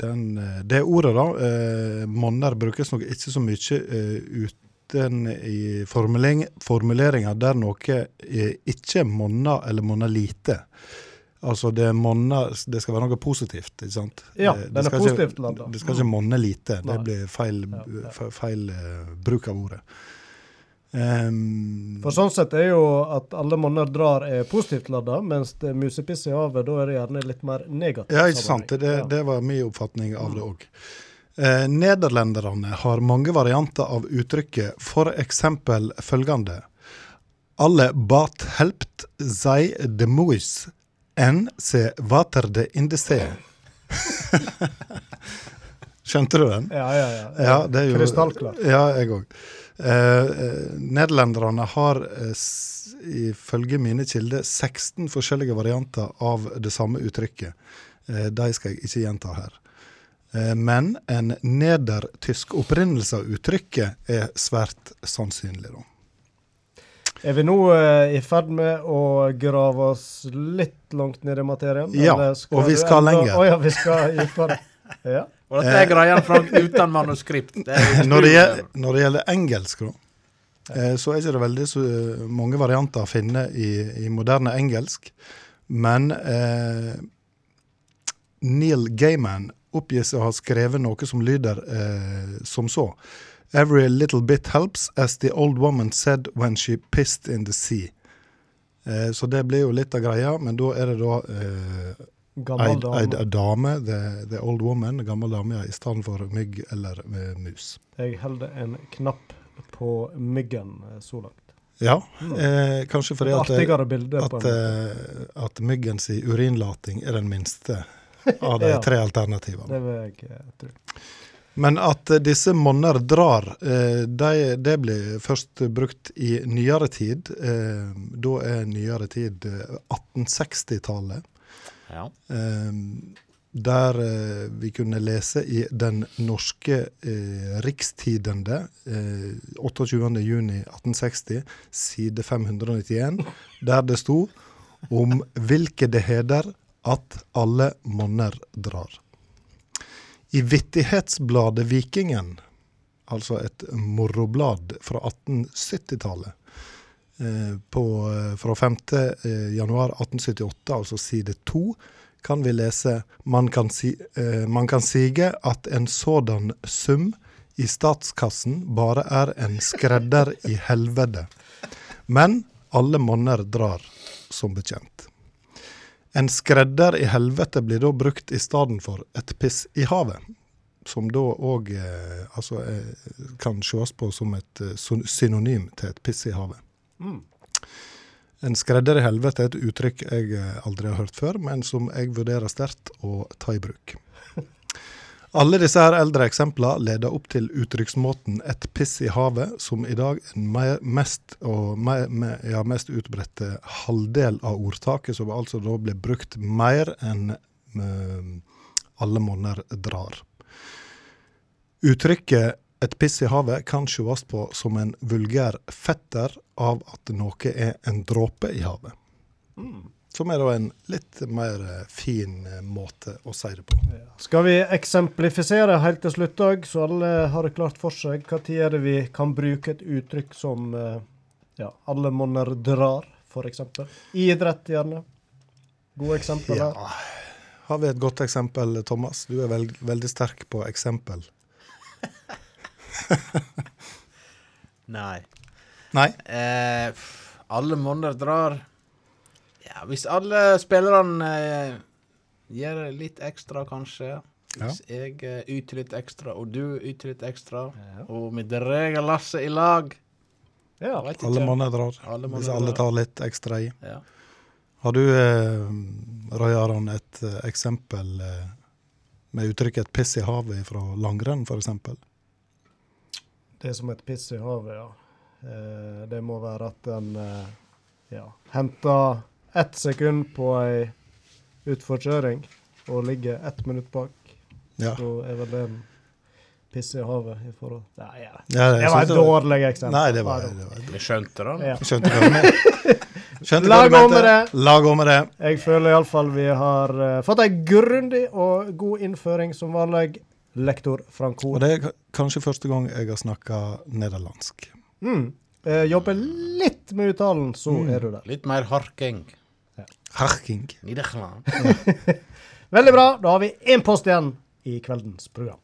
den, Det ordet, da, eh, monner, brukes nok ikke så mye eh, uten i formuleringa der noe eh, ikke monner eller monner lite. Altså det monner Det skal være noe positivt, ikke sant? Ja, det, den er skal positivt ikke, Det skal ikke monne lite. Det blir feil, ja. feil uh, bruk av ordet. Um, For sånn sett er jo at alle monner drar er positivt ladda, mens det musepiss i havet, da er det gjerne litt mer negativt. Ja, ikke sant. Det, det var min oppfatning av det òg. Eh, nederlenderne har mange varianter av uttrykket, f.eks. følgende. Alle bat helpt sei de mois en se water de indese. [LAUGHS] Skjønte du den? Ja, ja, ja. Ja, det er jo, Krystallklart. Ja, jeg òg. Eh, eh, nederlenderne har eh, ifølge mine kilder 16 forskjellige varianter av det samme uttrykket. Eh, de skal jeg ikke gjenta her. Eh, men en nedertysk opprinnelse av uttrykket er svært sannsynlig, da. Er vi nå eh, i ferd med å grave oss litt langt ned i materien? Ja, og vi skal enda- lenger. Å ja, vi skal dypere. [LAUGHS] Ja. Og dette er greia Frank, uten manuskript. Det [LAUGHS] Når det, gjelder, når det gjelder engelsk, da, eh, så er det ikke veldig så mange varianter å finne i, i moderne engelsk. Men eh, Neil Gaiman oppgis å ha skrevet noe som lyder eh, som så. Every little bit helps, as the old woman said when she pissed in the sea. Eh, så det blir jo litt av greia, men da er det da eh, Gammel dame. ei dame, the, the old woman, gammel dame, ja, i stedet for mygg eller eh, mus. Jeg holder en knapp på myggen eh, så langt. Ja, eh, kanskje fordi at, at, på at, eh, at myggens urinlating er den minste av de Ja. tre alternativene. Det vil jeg eh, tro. Men at eh, disse monner drar, det de, det blir først brukt i nyere tid. Eh, da er nyere tid eh, 1860-tallet. Ja. Eh, der eh, vi kunne lese i Den norske eh, rikstidende eh, 28.6.1860, side 591, der det sto om hvilke det heder at alle monner drar. I Vittighetsbladet Vikingen, altså et moroblad fra 1870-tallet, eh, eh, fra 5. eh, januar 1878, altså side 2, kan vi lese man kan, si, man kan sige at en sådan sum i statskassen bare er en skredder i helvete. Men alle monner drar, som bekjent. En skredder i helvete blir da brukt i stedet for et piss i havet. Som da òg eh, altså, eh, kan ses på som et eh, synonym til et piss i havet. Mm. En skredder i helvete er et uttrykk jeg eh, aldri har hørt før, men som jeg vurderer sterkt å ta i bruk. Alle disse her eldre eksemplene leder opp til uttrykksmåten 'et piss i havet', som i dag er den mest, ja, mest utbredte halvdel av ordtaket, som altså da blir brukt mer enn eh, alle monner drar. Uttrykket 'et piss i havet' kan sees på som en vulgær fetter av at noe er en dråpe i havet. Som er da en litt mer eh, fin eh, måte å si det på. Skal vi eksemplifisere helt til slutt òg, så alle har det klart for seg? Når er det vi kan bruke et uttrykk som eh, ja, alle monner drar, f.eks.? I idrett, gjerne. Gode eksempler Ja. Har vi et godt eksempel, Thomas? Du er veld veldig sterk på eksempel. [LAUGHS] Nei. Nei? Eh, alle monner drar Ja, hvis alle spillerne eh, gjør litt ekstra, kanskje. Hvis jeg eh, yter litt ekstra, og du yter litt ekstra, og vi drar lasset i lag Ja. Vet ikke. Alle monner drar. Alle Hvis alle drar. tar litt ekstra i. Ja. Har du, eh, Roy Aron, et eh, eksempel eh, med uttrykket 'et piss i havet' fra langrenn, f.eks.? Det er som et piss i havet, ja. Eh, det må være at en eh, ja, henter ett sekund på ei utforkjøring og ligger ett minutt bak. Ja. Så er vel det en pisse i havet i forhold Nei, ja. Ja, det, det var et dårlig eksempel. Nei, det var- det var- Vi skjønte det. Ja. Skjønte det. [LAUGHS] Skjønte Lag om med det. Lag om med det. Jeg føler iallfall vi har uh, fått ei grundig og god innføring som vanlig. Lektor Frank Og det er kanskje første gang jeg har snakka nederlandsk. Mm. Eh, jobber litt med uttalen, så Mm. er du der. Litt mer harking. Harking. Niederland. [LAUGHS] Veldig bra. Da har vi én post igjen i kveldens program.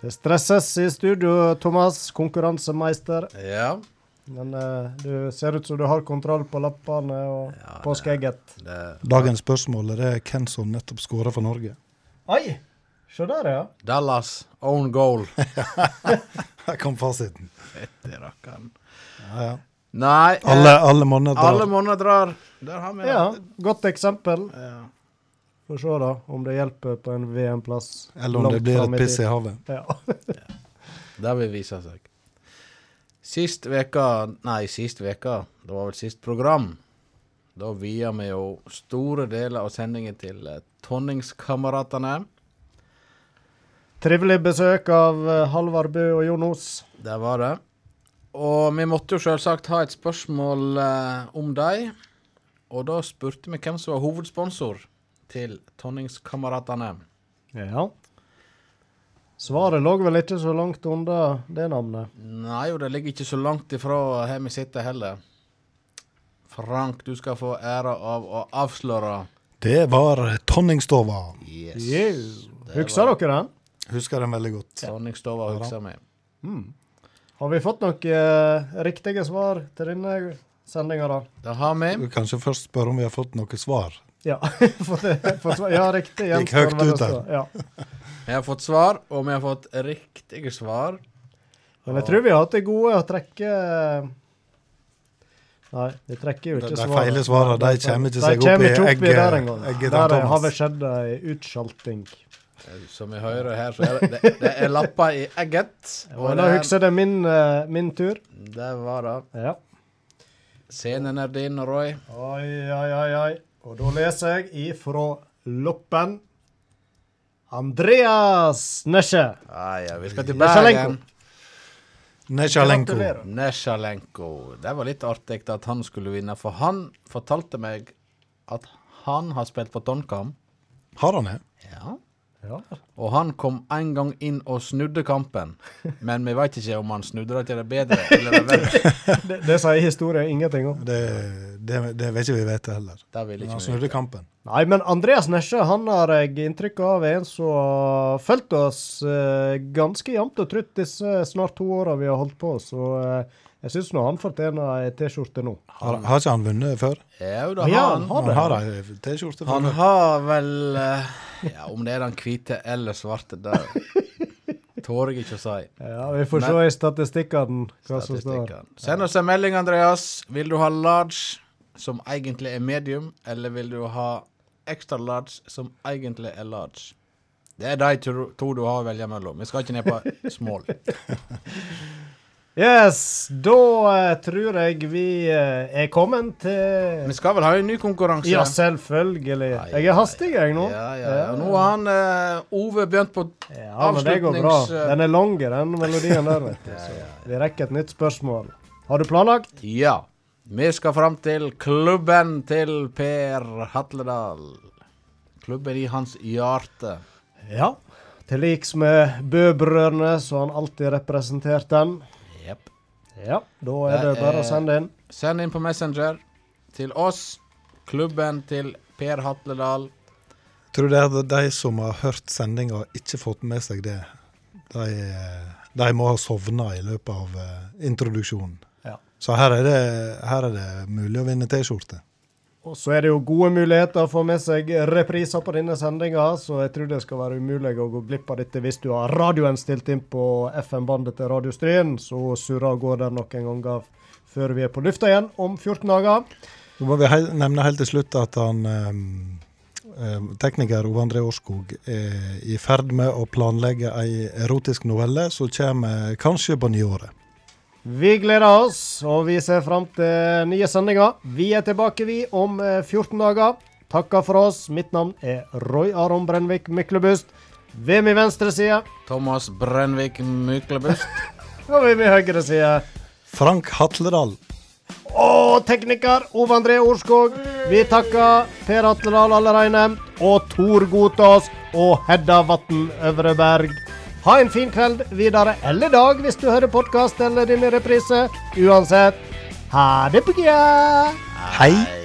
Det stresses i studio, Thomas, konkurransemeister. Ja. Men uh, du ser ut som du har kontroll på lappene og på skegget. Det, Dagens spørsmål er hvem som nettopp skåra for Norge. Oi! Se der, ja. Dallas, own goal. [LAUGHS] Her kom fasiten. Fytti rakkeren. Ja, ja. Nei eh, Alle, alle monner drar. Alle monner drar. Der har vi det. Ja, godt eksempel. Ja. Får se da om det hjelper på en VM-plass. Eller om det blir et piss i havet. Ja. [LAUGHS] Det vil vise seg. Sist veka Nei, sist veka. Det var vel sist program. Da via vi jo store deler av sendingen til eh, Tonningskameratene. Trivelig besøk av eh, Halvard Bø og Jon Os. Det var det. Og vi måtte jo selvsagt ha et spørsmål eh, om dem. Og da spurte vi hvem som var hovedsponsor til Tonningskameratene. Ja. Svaret lå vel ikke så langt unna det navnet. Nei, og det ligger ikke så langt ifra her vi sitter heller. Frank, du skal få æra av å avsløre. Det var Tonningstova. Yes. Yeah. Husker dere den? Husker den veldig godt. Tonningstova Ja da. husker vi. Har vi fått noen eh, riktige svar til denne sendinga, da? Det har vi. Du kanskje først spørre om vi har fått noe svar. Ja. [LAUGHS] for det, for svar. ja, riktig. Gikk høyt ut der. Ja. [LAUGHS] Vi har fått svar, og vi har fått riktige svar. Men jeg tror vi har hatt det gode å trekke Nei, vi trekker jo ikke svaret. de feile svarene, de kommer ikke seg opp i egget- der engang. egget Der har det skjedd ei utskjalting. Som vi hører her, så er det, det, det er lapper i egget. Og da husker jeg det min, uh, min tur. Det var det. Ja. Scenen er din, Roy. Oi, oi, oi, oi. Og da leser jeg ifra Loppen. Andreas Nesje. Ah, ja, vi skal til. Bergen. Nesjalenko. Nesjalenko. Det var litt artig at han skulle vinne, for han fortalte meg at han har spilt på Tonkam. Har han det? Ja. Og han kom en gang inn og snudde kampen. Men vi veit ikke om han snudde det til det bedre eller det verre. [LAUGHS] Det, det sier historien ingenting om. Det, det, det vet ikke vi vet heller. Det vil Men ikke han snudde vite. kampen. Nei, men Andreas Nesje han har jeg inntrykk av er en som har fulgt oss eh, ganske jevnt og trutt disse snart to åra vi har holdt på. Så eh, jeg syns nå han fortjener ei T-skjorte nå. Har, har ikke han vunnet før? Jo da, Ja, han, han Han har ei T-skjorte han har vel eh, Ja, om det er den hvite eller svarte, det tør jeg ikke å si. Ja, Vi får Men- se i statistikkene hva som står. Send oss en melding, Andreas. Vil du ha large, som egentlig er medium, eller vil du ha extra large, som egentlig er large? Det er de to, to du har å velge mellom. Vi skal ikke ned på small. [LAUGHS] Yes, da eh, tror jeg vi eh, er kommet til Vi skal vel ha en ny konkurranse? Ja, selvfølgelig. Jeg er hastig, jeg nå. Ja, ja, ja. Nå har han uh, Ove begynt på Ja, men det går bra. Den er lang, den melodien der, vet du. [LAUGHS] Så vi rekker et nytt spørsmål. Har du planlagt? Ja. Vi skal fram til klubben til Per Hatledal. Klubben i hans hjerte. Ja. Til liks med Bø-brødrene, så han alltid representert den. Ja, da er det bare å sende inn. Send inn på Messenger til oss. Klubben til Per Hatledal. Tror du det er de som har hørt sendinga ikke fått med seg det. De, de må ha sovna i løpet av eh, introduksjonen. Ja. Så her er, det, her er det mulig å vinne T-skjorte. Og så er det jo gode muligheter å få med seg repriser på denne sendinga, så jeg tror det skal være umulig å gå glipp av dette hvis du har radioen stilt inn på FM-bandet til Radio Stryn. Så surra og går der noen ganger før vi er på lufta igjen om 14 dager. Så må vi hei- nevne helt til slutt at han ehm, ehm, tekniker Ove André Årskog er i ferd med å planlegge ei erotisk novelle som kommer kanskje på nyåret. Vi gleder oss, og vi ser fram til nye sendinger. Vi er tilbake, vi, om eh, 14 dager. Takker for oss. Mitt navn er Roy Aron Brennvik Myklebust. Ved min venstre side, Thomas Brennvik Myklebust. [LAUGHS] og ved min høyre side Frank Hatledal. Og tekniker Ove André Orskog. Vi takker Per Atledal allerede nevnt, og Tor Gotaas og Hedda Vatn Øvreberg. Ha en fin kveld videre, eller dag hvis du hører podkast eller din reprise. Uansett, ha det på gøy! Hei!